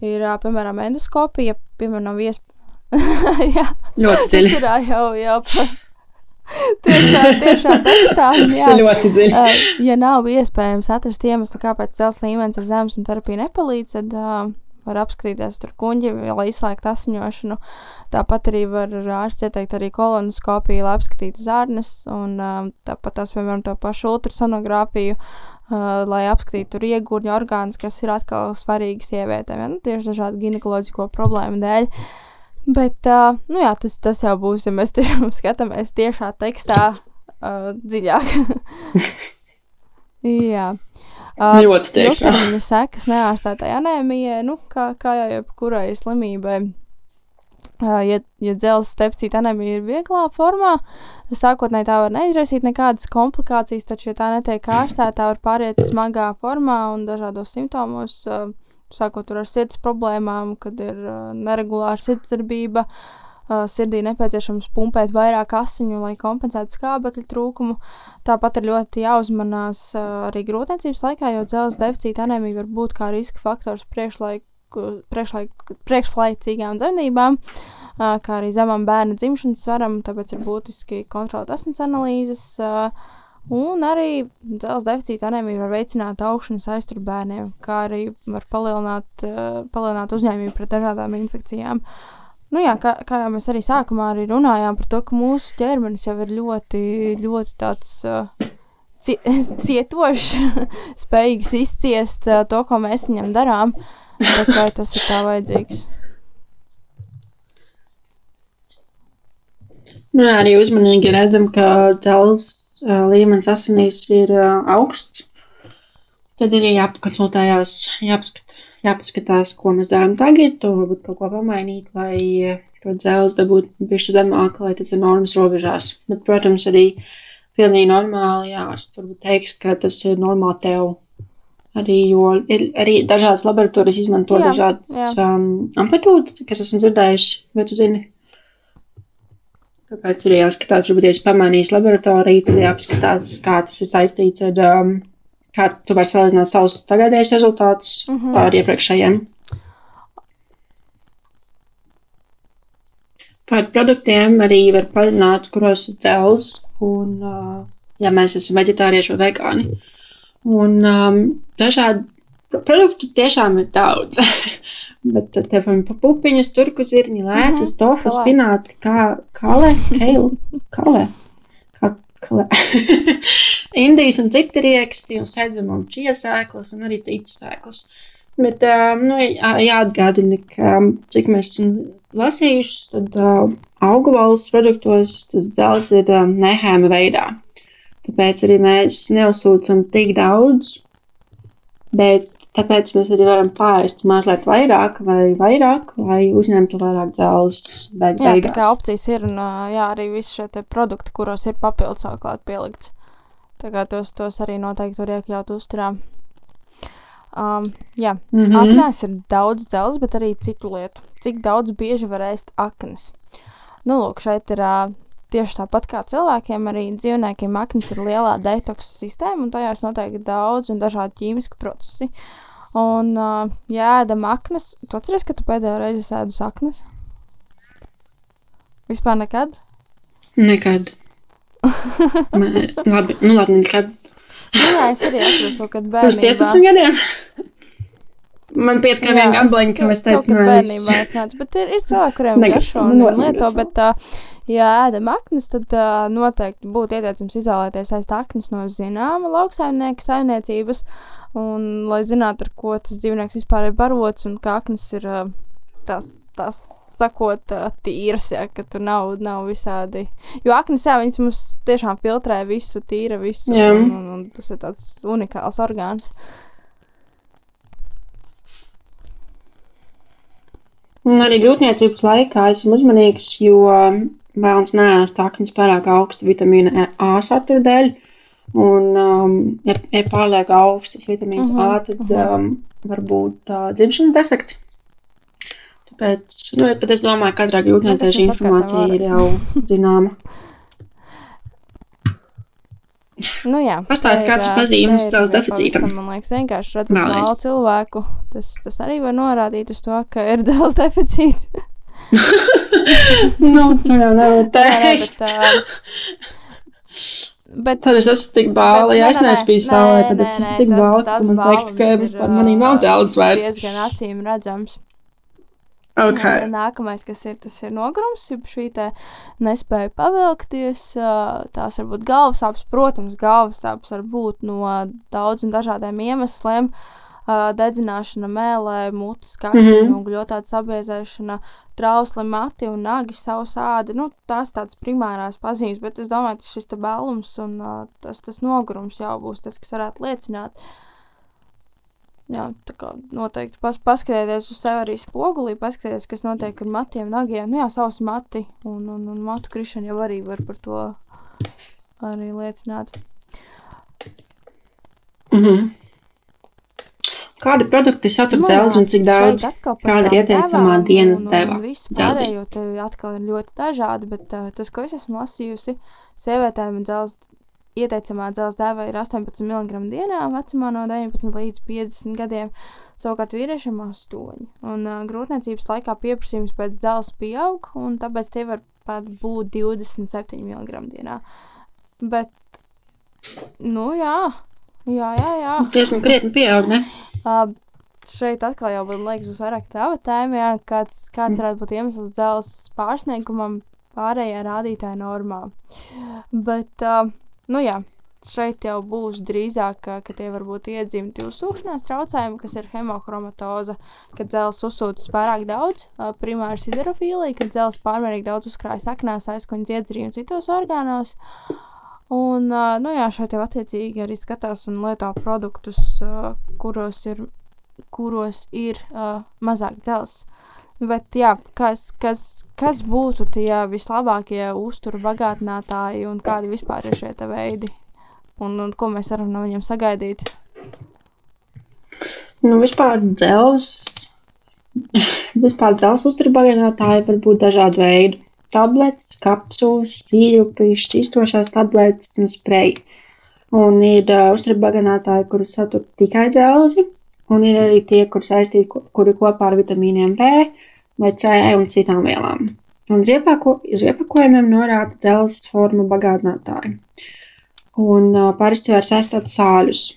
Speaker 2: ir, piemēram, endoskopija, piemēram, nav iespēja.
Speaker 3: ļoti dziļi.
Speaker 2: Ir jau, jau tiešām, tiešām tekstā.
Speaker 3: Tas ir ļoti dziļi.
Speaker 2: Ja nav iespējams atrast iemeslu, kāpēc cels līmenis ir zems un terapija nepalīdz, tad var apskatīties tur kuģi, lai izslēgtu asiņošanu. Tāpat arī var ārsts ieteikt arī kolonoskopiju, lai apskatītu zārnes, un uh, tāpat tās, piemēram, to pašu ultrasonogrāfiju, uh, lai apskatītu iegurņu orgānus, kas ir atkal svarīgi sievietēm, ja? nu, tieši dažādu ginekoloģisko problēmu dēļ. Bet, uh, nu jā, tas, tas jau būs, ja mēs tiešām skatāmies tiešā tekstā uh, dziļāk. jā.
Speaker 3: Uh, ļoti tiešām.
Speaker 2: Viņa sekas neārstētai anēmijai, nu, kā, kā jau jebkurai slimībai. Ja ja dzelzceļa stepcīta anēmija ir vieglā formā, sākotnēji tā var neizraisīt nekādas komplikācijas, taču, ja tā netiek ārstēta, tā var pāriet smagā formā un dažādos simptomos, sākot ar sirds problēmām, kad ir neregulāra sirdsdarbība, uh, sirdī nepieciešams pumpēt vairāk asiņu, lai kompensētu skābekļa trūkumu. Tāpat ir ļoti jāuzmanās uh, arī grūtniecības laikā, jo dzelzceļa deficīta anēmija var būt kā riska faktors priekšlaik, priekšlaik, priekšlaicīgām dzemdībām. Uh, kā arī zemam bērna dzimšanas svaram, tāpēc ir būtiski kontrolēt asins analīzes. Uh, Un arī dzelzceļa deficīta anēmija var veicināt augšanas aizturu bērniem, kā arī var palielināt, uh, palielināt uzņēmību pret dažādām infekcijām. Nu jā, kā, kā jau mēs arī sākumā arī runājām par to, ka mūsu ķermenis jau ir ļoti, ļoti tāds uh, cie, cietošs, spējīgs izciest uh, to, ko mēs viņam darām, bet vai tas ir tā vajadzīgs?
Speaker 3: Nu, arī uzmanīgi redzam, ka dzelzceļa līmenis asinīs ir augsts, tad ir jāpakonsultējās, jāpaskat, jāpaskatās, ko mēs darām tagad, un varbūt kaut ko pamainīt, lai to dzelzi dabūtu bišķi zemāk, lai tas ir normas robežās. Bet, protams, arī pilnīgi normāli, es varbūt teiks, ka tas ir normāli tev. Arī, jo ir arī dažādas laboratorijas izmanto jā, dažādas um, amplitūdas, kas esmu dzirdējusi, vai tu zini? Tāpēc ir jāskatās, varbūt, ja pamanīs laboratoriju, tad jāapskatās, kā tas ir saistīts ar, um, kā tu vari salīdzināt savus tagadējus rezultātus mm -hmm. ar iepriekšējiem. Par produktiem arī var parunāt, kuros ir dzels, un, uh, ja mēs esam veģetārieši vai vegāni. Un um, dažādi produktu tiešām ir daudz. Bet tev ir pupiņas, turku zirņi, lēcas, mhm, tofu, spināti, kā kale, keila, kale. Kā, kale. Indijas un citi rieksti, un sēdzam un čiesēklas, un arī citas sēklas. Bet, um, nu, jā, jāatgādina, ka cik mēs esam lasījuši, tad uh, augu valsts produktos tas dzels ir um, nehēma veidā. Tāpēc arī mēs neuzsūcam tik daudz, bet Tāpēc mēs arī varam pāriest mazliet vairāk, vai vairāk, lai uzņemtu vairāk dzelzs.
Speaker 2: Jā, beigās. tā kā opcijas ir, un jā, arī visi šie produkti, kuros ir papildus savuklāt pielikts. Tā kā tos, tos arī noteikti var iekļaut uzturā. Um, jā, mm -hmm. aknēs ir daudz dzelzs, bet arī citu lietu. Cik daudz bieži var ēst aknas? Nu, lūk, šeit ir uh, tieši tāpat kā cilvēkiem, arī dzīvniekiem aknas ir lielā detoksa sistēma, un tajās notiek daudz un dažādi ķīmiski procesi. Un, uh, ja ēdam aknas, tu atceries, ka tu pēdējo reizi ēdu saknes? Vispār nekad?
Speaker 3: Nekad. Man, labi, nu labi, nekad.
Speaker 2: nu, jā, es arī atceros kaut kad bērnībā.
Speaker 3: Pirms 15 gadiem? Man piet kā viena gabaliņa, ka mēs teicām,
Speaker 2: ka bērnībā es mācu, bet ir, ir cilvēki, kuriem garšo un lieto, bet uh, ja ēdam aknas, tad uh, noteikti būtu ieteicams izolēties aiz aknas no zināma lauksaimnieka saimniecības, un lai zinātu, ar ko tas dzīvnieks vispār ir barots, un kā aknas ir uh, tās, tās sakot, uh, tīras, ja, ka tur nav, nav visādi. Jo aknas, jā, viņas mums tiešām filtrē visu, tīra visu, jā. un, un, un tas ir tāds unikāls orgāns.
Speaker 3: Un arī grūtniecības laikā esmu uzmanīgs, jo vēlams neēst aknas pārāk augstu vitamīna A satura dēļ. Un, um, ja ir pārlieku augstas vitamīns uh -huh, A, tad uh -huh. um, var būt uh, dzimšanas defekti. Tāpēc, nu, pat es domāju, ka katrā grūtniecē šī informācija ir jau zināma.
Speaker 2: Nu, jā,
Speaker 3: Pastāstiet, kāds pazīmes cels deficītam.
Speaker 2: Man liekas, vienkārši redzot malu cilvēku, tas, tas arī var norādīt uz to, ka ir dēls deficīts.
Speaker 3: nu, tu jau nevari teikt.
Speaker 2: Jā, bet, uh, Bet,
Speaker 3: Tad es esmu tik bāla, ja es nespēju saulē, tad es esmu tik
Speaker 2: tas-
Speaker 3: bāla,
Speaker 2: tas
Speaker 3: ka man teikt, ka vispār manī nav
Speaker 2: ā,
Speaker 3: dzelzs vairs.
Speaker 2: diezgan acīm redzams.
Speaker 3: Ok.
Speaker 2: Un Nākamais, kas ir, tas ir nogurums, jeb šī nespēja pavilkties. ā, Tās var būt galvasāpes, protams, galvasāpes var būt no daudziem dažādiem iemesliem. Ā, Dedzināšana mēlē, mutes kaktiņa,
Speaker 3: Mhm.
Speaker 2: un gļotāta sabiezēšana, trausli mati un nagi savu sādi. Nu, tās tādas primārās pazīmes, bet es domāju, ka šis bēlums un ā, tas, tas nogurums jau būs tas, kas varētu liecināt. Jā, tā kā noteikti pas, paskatieties uz sevi arī spogulī, paskatieties, kas notiek ar matiem, nagiem. Nu, jā, savs mati un, un, un matu krišana jau arī var par to arī liecināt.
Speaker 3: Mhm. Kādi produkti satur
Speaker 2: Nu,
Speaker 3: dzelzi un cik daudz? Kāda ir ieteicamā dienas deva
Speaker 2: pārējo te atkal ir ļoti dažādi, bet uh, tas, ko es esmu lasījusi, sievietēm dzels, ieteicamā dzelzs deva ir 18 mg dienā, vecumā no 19 līdz 50 gadiem, savukārt vīriešiem 8. Un uh, grūtniecības laikā pieprasījums pēc dzelzs pieaug, un tāpēc tie var pat būt 27 mg dienā. Bet, nu jā, jā, jā. jā.
Speaker 3: Diezgan krietni pieaug, ne?
Speaker 2: Uh, šeit atkal jau man liekas, būs vairāk tava tēma, jā, kāds, kāds varētu būt iemesls dēls pārsniegumam pārējā rādītāja normā. Bet, uh, nu jā, šeit jau būs drīzāk, ka, ka tie var būt iedzimti uzsūkšanās traucējumi, kas ir hemohromatoza, kad dzels uzsūtas pārāk daudz, uh, primāra siderofīlija, kad dzels pārmērīgi daudz uzkrājas aknās, aizkuņas iedzirī un citos orgānos. Un, nu jā, šeit jau attiecīgi arī skatās un lieto produktus, kuros ir, kuros ir mazāk dzels. Bet, jā, kas, kas, kas būtu tie vislabākie uzturu bagātinātāji un kādi vispār ir šie veidi? Un, un ko mēs varam no viņiem sagaidīt?
Speaker 3: Nu, vispār dzels. Vispār dzels uzturbagātinātāji var būt dažādi veidi. Tabletes, kapsulas, sīrupi, šķistošās tabletes un spreji. Un ir uh, uzturbagātinātāji, kurus satur tikai dzelzi, un ir arī tie, kur saistīti, kuri kopā ar vitamīniem B vai C un citām vielām. Un uz iepako- uz iepakojumiem norāda dzelzs formu bagātinātāji. Un uh, parasti var saistīt sāļus,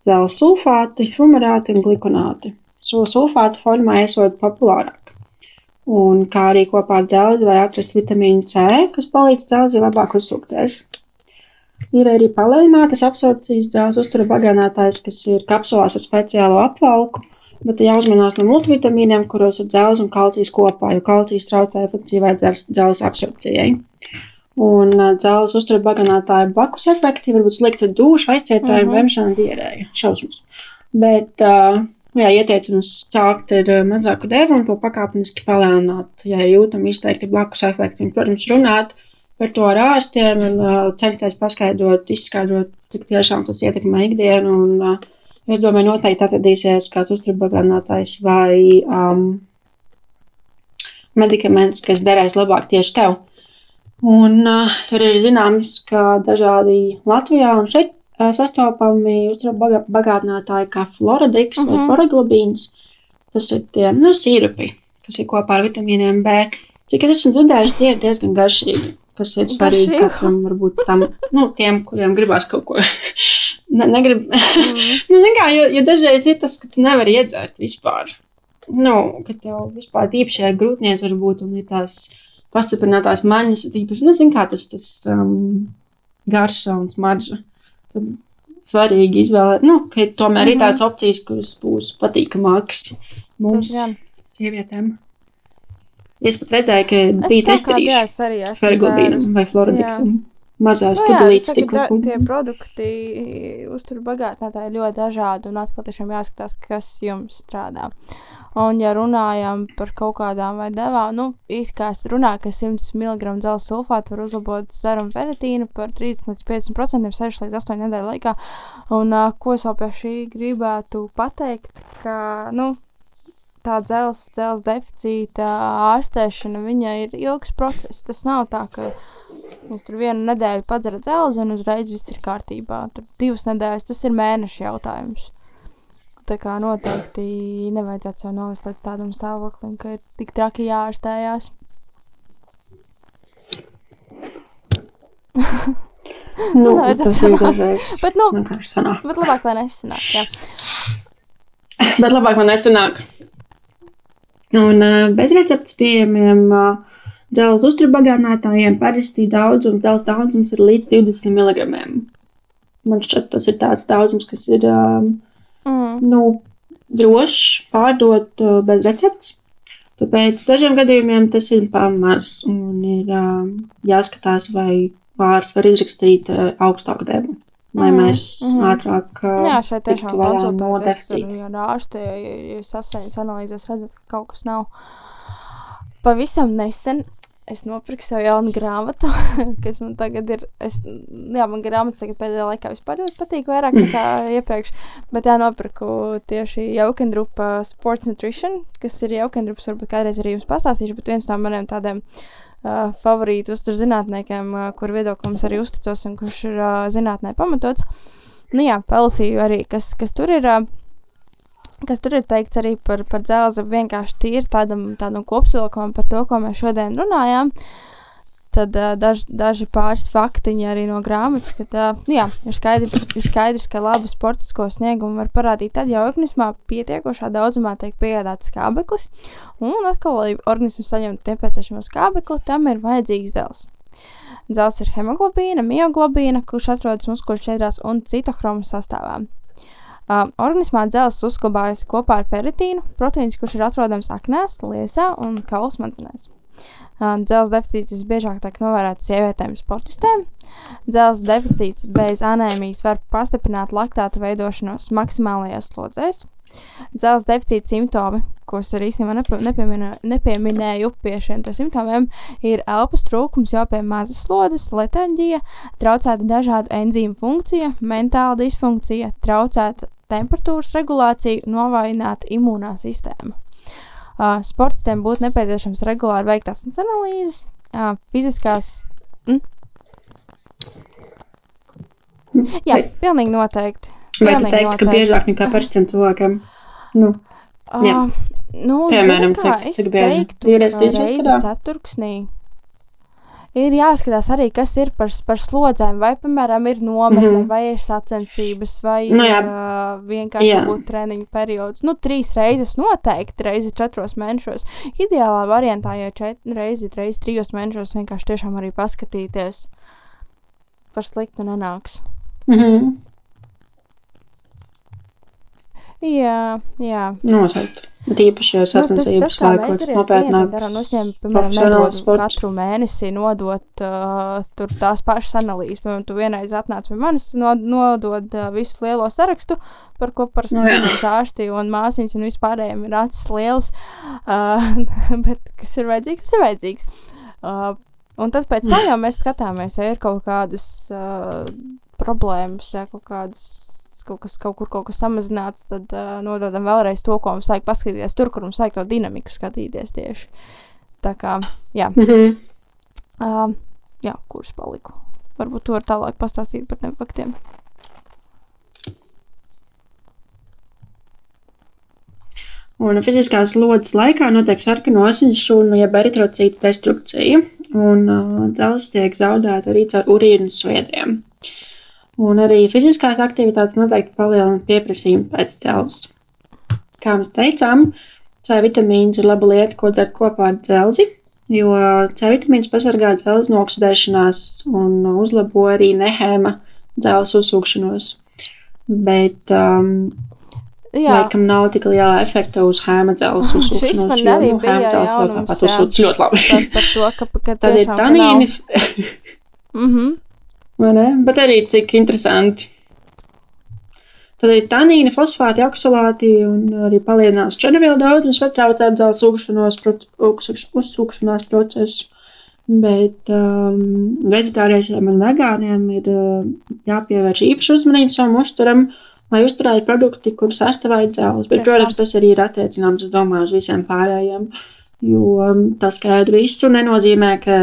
Speaker 3: Zelta sulfāti, fumarāti un glikonāti. Šo sulfātu formā esot populārāk. Un kā arī kopā ar dzelzi var atrast vitamīnu C, kas palīdz dzelzi labāk uzsūkties. Ir arī palēnātas absorpcijas dzelzs uztura bagātinātājs, kas ir kapsulās ar speciālo apvalku, bet jāuzmanās no multivitamīniem, kuros ir dzelzs un kalcijs kopā, jo kalcijs traucē efektīvai dzelzs absorpcijai. Un dzelzs uztura bagātinātāju blakus efekti var būt slikta duša, aizcietājuma, mm -hmm. vemšana, diarēja, šausmas. Bet, uh, jā, ieteicams sākt ar uh, mazāku devu un to pakāpeniski palēnināt, ja jūtam izteikti blakus efekti. Protams, runāt par to ar ārstiem un uh, censties paskaidrot, izskaidrot, cik tiešām tas ietekmē ikdienu. Un, uh, es domāju, noteikti atradīsies kāds uzturbagātinātājs vai um, medikaments, kas derēs labāk tieši tev. Un uh, ir zināms, ka dažādi Latvijā un šeit sastopami uzturbagātinātāji kā Floridiks uh -huh. vai
Speaker 2: Mhm.
Speaker 3: Foraglobīns. Tas ir tie nu, sīrupi, kas ir kopā ar vitamīniem B. Cik es esmu dzirdējis, tie ir diezgan garšīgi. Kas ir svarīgi katram, varbūt tam, nu, tiem, kuriem gribās kaut ko. ne, negrib.
Speaker 2: Mm.
Speaker 3: nu, kā, jo, jo dažreiz ir tas, ka tu nevari iedzert vispār. Nu, ka tev vispār tīpaši grūtniec var būt un ir tās pastiprinātās maņas, tīpaši, nezinu, kā tas, tas um, garša un smarža. Tad svarīgi izvēlēt, nu, ka tomēr ir
Speaker 2: Mhm.
Speaker 3: tādas opcijas, kuras būs patīkamākas mums, sievietēm. Es pat redzēju, ka
Speaker 2: Es
Speaker 3: bija testerīši
Speaker 2: dzērusi.
Speaker 3: vai Floridiks.
Speaker 2: Jā.
Speaker 3: un Mazās
Speaker 2: Nu, jā, es
Speaker 3: pudelītes tikko.
Speaker 2: da, tie produkti uztur bagātinātāji ļoti dažādi un atkal tiešām jāskatās, kas jums strādā. Un, ja runājam par kaut kādām vai devām, nu, it kā es runāju, ka 100 mg dzelzs sulfātu var uzlabot serumu ferritīnu par 30 līdz 50% 6 līdz 8 nedēļu laikā. Un, uh, ko es vēl pie šī gribētu pateikt, ka, nu, tā dzelzs deficīta ārstēšana, viņa ir ilgs process. Tas nav tā, ka Jūs tur vienu nedēļu padzerat dzelzi, un uzreiz viss ir kārtībā. Tur divas nedēļas tas ir mēneša jautājums. Tā kā noteikti nevajadzētu sev novest līdz tādam stāvoklim, ka ir tik traki jāārstējās.
Speaker 3: Nu,
Speaker 2: Nevajadzētu
Speaker 3: tas ir dažreiz.
Speaker 2: Bet, nu,
Speaker 3: sanāk.
Speaker 2: Bet labāk, lai nesanāk. Jā.
Speaker 3: Bet labāk man nesanāk. Un uh, bez receptes pieejamiem uh, dzelzs uzturbagātājiem parasti daudzums, dzelzs daudzums ir līdz 20 mg. Man šķiet, tas ir tāds daudzums, kas ir um,
Speaker 2: Mm.
Speaker 3: nu, drošs pārdot uh, bez receptes. Tāpēc dažiem gadījumiem tas ir pamazs un ir um, jāskatās, vai pāris var izrakstīt uh, augstāku devu, lai
Speaker 2: Mhm,
Speaker 3: mēs
Speaker 2: mhm.
Speaker 3: ātrāk uh,
Speaker 2: Jā, šeit tiešām konsultēties ar ārstu, ja, ja asainas analīzēs redzat, ka kaut kas nav. Pavisam nesen es nopirku sev jaunu grāmatu, kas man tagad ir. Es, jā, man grāmatas tagad pēdējā laikā vispār ļoti patīk, vairāk nekā iepriekš. Bet jā, nopirku tieši Jaukendrupa Sports Nutrition, kas ir Jaukendrups, varbūt kādreiz arī jums pastāstīšu, bet viens no maniem tādiem uh, favorītu uzturzinātniekiem, uh, kur viedoklim es arī uzticos un kurš ir uh, zinātnē pamatots. Nu jā, palasīju arī, kas, kas tur ir. Uh, Kas tur ir teikts arī par, par dzelzi, vienkārši tīri tādam, tādam kopsavilkumam par to, ko mēs šodien runājām. Tad uh, daž, daži pāris faktiņi arī no grāmatas, ka tā, nu jā, ir, skaidrs, ir skaidrs, ka labu sportisko sniegumu var parādīt tad, ja organismā pietiekošā daudzumā tiek piegādāts skābeklis. Un atkal, lai organisms saņemtu nepieciešamo skābekli, tam ir vajadzīgs dzelzs. Dzelzs ir hemoglobīna, mioglobīna, kurš atrodas muskuļu šķiedrās un citohromu sastāvā. Uh, organismā dzelzs uzglabājas kopā ar peritīnu, proteīns, kurš ir atrodams aknēs, liesā un kaulu smadzenēs. Uh, dzelzs deficīts visbiežāk tiek novērēts sievietēm sportistēm. Dzelzs deficīts bez anēmijas var pastiprināt laktāta veidošanos maksimālajās slodzēs. Dzelzs deficīta simptomi, es arī īstenībā nepa- nepieminu- nepieminēju pie šiem simptomiem, ir elpas trūkums jau pie mazas slodzes, letarģija, traucēta dažādu enzīmu funkcija, mentāla disfunkcija, traucēta temperatūras regulācija, novājināta imūnā sistēma. Uh, sportistiem būtu nepieciešams regulāri veikt asins analīzes, uh, fiziskās. Mm? Jā, pilnīgi noteikti.
Speaker 3: Vai tu
Speaker 2: Pilnīgi
Speaker 3: teikt, ka biežāk nekā parastiem cilvēkiem? Nu, Jā.
Speaker 2: Uh, nu,
Speaker 3: Piemēram,
Speaker 2: zini kā,
Speaker 3: cik- cik bieži?
Speaker 2: teiktu,
Speaker 3: Divreiz, trīsreiz gadā?
Speaker 2: ceturksnī. Ir jāskatās arī, kas ir par, par slodzēm. Vai, piemēram, ir nometne, mm. -hmm. vai ir sacensības, vai
Speaker 3: Nu
Speaker 2: ir uh, vienkārši
Speaker 3: Jā.
Speaker 2: būtu treniņu periods. Nu, trīs reizes noteikti, reizi četros mēnešos. Ideālā variantā, ja četri reizi, reizi trijos mēnešos vienkārši tiešām arī paskatīties. Par sliktu nenāks.
Speaker 3: mhm,
Speaker 2: Jā, jā.
Speaker 3: noteikti. Sacensības
Speaker 2: Nu, kā
Speaker 3: laikos
Speaker 2: mēs arī
Speaker 3: nopietnāk.
Speaker 2: darām, uzņem, piemēram,
Speaker 3: profesionāls sports.
Speaker 2: katru mēnesi nodot uh, tur tās pašas analīzes. Piemēram, tu vienreiz atnāc pie manis, no, nodod uh, visu lielo sarakstu, par ko parasti
Speaker 3: Nu,
Speaker 2: manas ārsti un māsīņas un vispārējiem ir acis liels, uh, bet kas ir vajadzīgs, tas ir vajadzīgs. Uh, un tad pēc tam jau mēs skatāmies, ja ir kaut kādas uh, problēmas, ja kaut kādas kaut kas kaut kur kaut kas samazināts, tad uh, nododam vēlreiz to, ko mums vajag paskatīties tur, kur mums vajag to dinamiku skatīties tieši. Tā kā, jā,
Speaker 3: Mhm.
Speaker 2: uh, jā kurš paliku. Varbūt tu vari tālāk pastāstīt par tiem faktiem.
Speaker 3: Un fiziskās lodes laikā notiek sarkano asinsšūnu, jeb eritrocītu destrukcija, un uh, dzelzs tiek zaudēta arī caur urīnu sviedriem. Un arī fiziskās aktivitātes noteikti palielina pieprasījumu pēc dzelzs. Kā mēs teicām, C vitamīns ir laba lieta, ko dzert kopā ar dzelzi, jo C vitamīns pasargā dzelzi no oksidēšanās un uzlabo arī nehēma dzelzs uzsūkšanos. Bet um,
Speaker 2: Jā,
Speaker 3: Laikam nav tik liela efekta uz hēmadzēles
Speaker 2: Šis
Speaker 3: uzsūkšanos, jo nu, hēmadzēles
Speaker 2: jaunums,
Speaker 3: tāpat uzsūc ļoti labi.
Speaker 2: par, par to, ka, ka
Speaker 3: Tad ir tanīni,
Speaker 2: Mhm.
Speaker 3: ne? Bet arī cik interesanti. Tad ir tanīni, fosfāti, oksolāti un arī palielinās červielu uzsūkšanos, proc- uzsūkš- uzsūkšanās procesu. Bet um, vegetāriešiem un vegāniem ir uh, jāpievērš īpaši uzmanība savam uzturam, lai uzturētu produkti, kurus sastāvā ir dzelzs. Bet, protams, tas arī ir attiecināms, es domāju, uz visiem pārējiem. Jo um, tas, ka ēd visu, nenozīmē, ka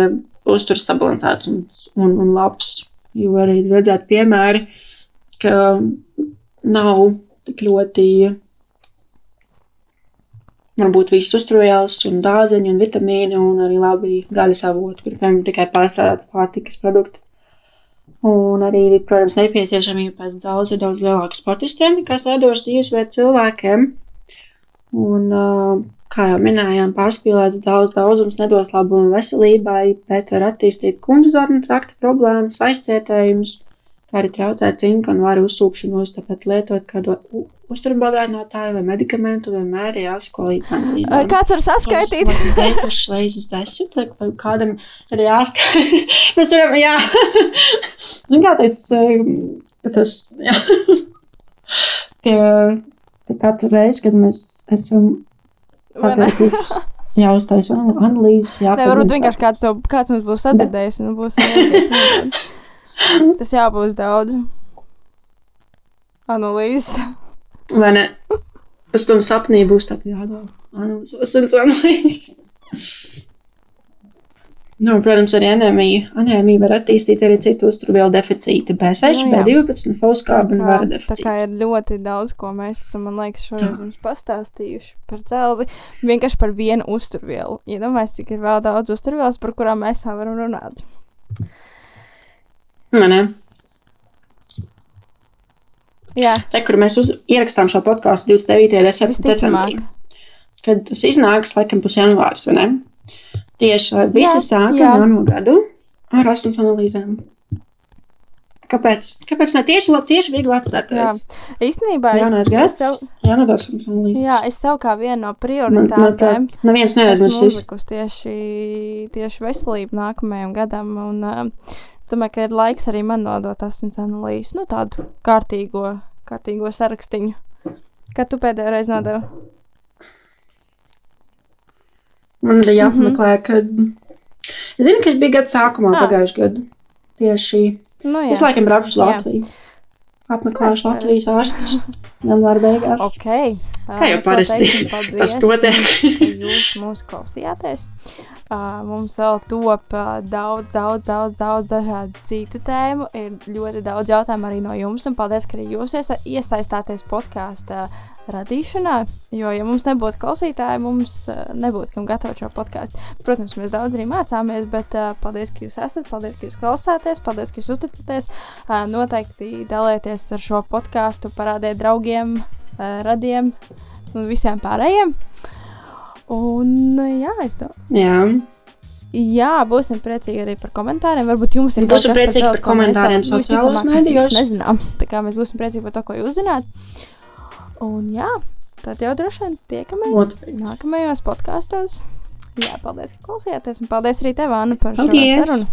Speaker 3: uzturs sabalansēts un, un, un labs. Jo arī ir redzēt piemēri, ka nav tik ļoti varbūt viss uzturvielas un dārzeņi un vitamīni un arī labi gaļas avoti, kur piemēram tikai pārstrādāts pārtikas produkti. Un arī, protams, nepieciešamība pēc daudz, daudz lielākiem sportistiem, kas veidojas dzīvesveidu cilvēkiem. Un, uh, kā jau minējām, pārspīlēts daudz daudzums nedos labumu veselībai, bet var attīstīt kunduzornu trakta problēmas, aizcietējumus, kā arī traucēt cinka un varu uzsūkšanos, tāpēc lietot kādu uzturbodēnotāju vai medikamentu vienmēr ir jāsako līdz analīzēm.
Speaker 2: Kāds var saskaitīt?
Speaker 3: Teikuši reizes desmit, vai kādam ir jāskaitīt. Mēs varam, jā. Zin kā tas, tas, jā. Pie, pie katru reizi, kad mēs esam pateikuši, jāuztais analīzes, jā.
Speaker 2: Nē, varbūt vienkārši kāds, to, kāds mums būs sadzirdējis un būs nevies, Tas jābūs daudz analīzes.
Speaker 3: Vai ne? Pēc tam sapnī būs tāda jādara. Analīzes, analīzes. Nu, protams, arī anēmija. Anēmija var attīstīt arī citu uzturvielu deficīti. B6,
Speaker 2: Nu, jā.
Speaker 3: B12, folskāba un vara
Speaker 2: tā kā
Speaker 3: deficīts.
Speaker 2: ir ļoti daudz, ko mēs esam, man liekas, šoreiz jums pastāstījuši par dzelzi. Vienkārši par vienu uzturvielu. Iedomājieties, cik ir vēl daudz uzturvielas, par kurām mēs tā varam runāt.
Speaker 3: Vai ne?
Speaker 2: Jā,
Speaker 3: Te, kur mēs uz, ierakstām šo podkāstu 29. dece-
Speaker 2: visticamāk.
Speaker 3: decembrī. Kad tas iznāks, laikam būs janvārs, vai ne? Tieši visi
Speaker 2: Jā,
Speaker 3: sākam
Speaker 2: jā.
Speaker 3: jauno gadu ar asins analīzēm. Kāpēc? Kāpēc ne tieši, la- tieši viegli
Speaker 2: Jā,
Speaker 3: atstāt?
Speaker 2: īstenībā es,
Speaker 3: Jaunais
Speaker 2: es,
Speaker 3: gads,
Speaker 2: sev,
Speaker 3: jaunās asins analīzes.
Speaker 2: jā, es sev kā vienu no prioritātēm
Speaker 3: neviens
Speaker 2: esmu
Speaker 3: neaizmirsīs.
Speaker 2: uzlikusi tieši, tieši veselību nākamajam gadam. Un, uh, es domāju, ka ir laiks arī man nodot asins analīzes, nu tādu kārtīgo, kārtīgo sarakstiņu. Kad tu pēdējo reizi nodevi?
Speaker 3: Man arī jāapmeklē, kad. Es zinu, ka es biju gada sākumā,
Speaker 2: Ah.
Speaker 3: pagājušajā gadā. Tieši.
Speaker 2: Nu, jā.
Speaker 3: Es laikam braukšu uz
Speaker 2: Jā.
Speaker 3: Latviju. Apmeklēšu
Speaker 2: Jā,
Speaker 3: Latvijas ārstus janvāra beigās.
Speaker 2: Ok.
Speaker 3: Kā jau parasti. Tas to tiek.
Speaker 2: ka jūs mūs klausījāties. Uh, mums vēl top uh, daudz, daudz, daudz, daudz dažādu citu tēmu. Ir ļoti daudz jautājumu arī no jums. Un paldies, ka arī jūs iesa iesaistāties podkāstu radīšanā. Jo, ja mums nebūtu klausītāji, mums uh, nebūtu kam gatavot šo podkāstu. Protams, mēs daudz arī mācāmies, bet uh, paldies, ka jūs esat, paldies, ka jūs klausāties, paldies, ka jūs uzticaties. Uh, noteikti dalieties ar šo podkāstu, parādiet draugiem, uh, radiem un visiem pārējiem. Un, jā, es domāju,
Speaker 3: Jā.
Speaker 2: jā, būsim priecīgi arī par komentāriem. Varbūt jums ir kaut kas
Speaker 3: par
Speaker 2: ko mēs. Nezinām. Tā kā mēs būsim priecīgi par to, ko jūs zināt. Un, jā, tad jau droši vien tiekamies
Speaker 3: Noteikti.
Speaker 2: nākamajos podkāstos. Jā, paldies, ka klausījāties. Un paldies arī tev, Anna, par šo
Speaker 3: Paldies!
Speaker 2: sarunu.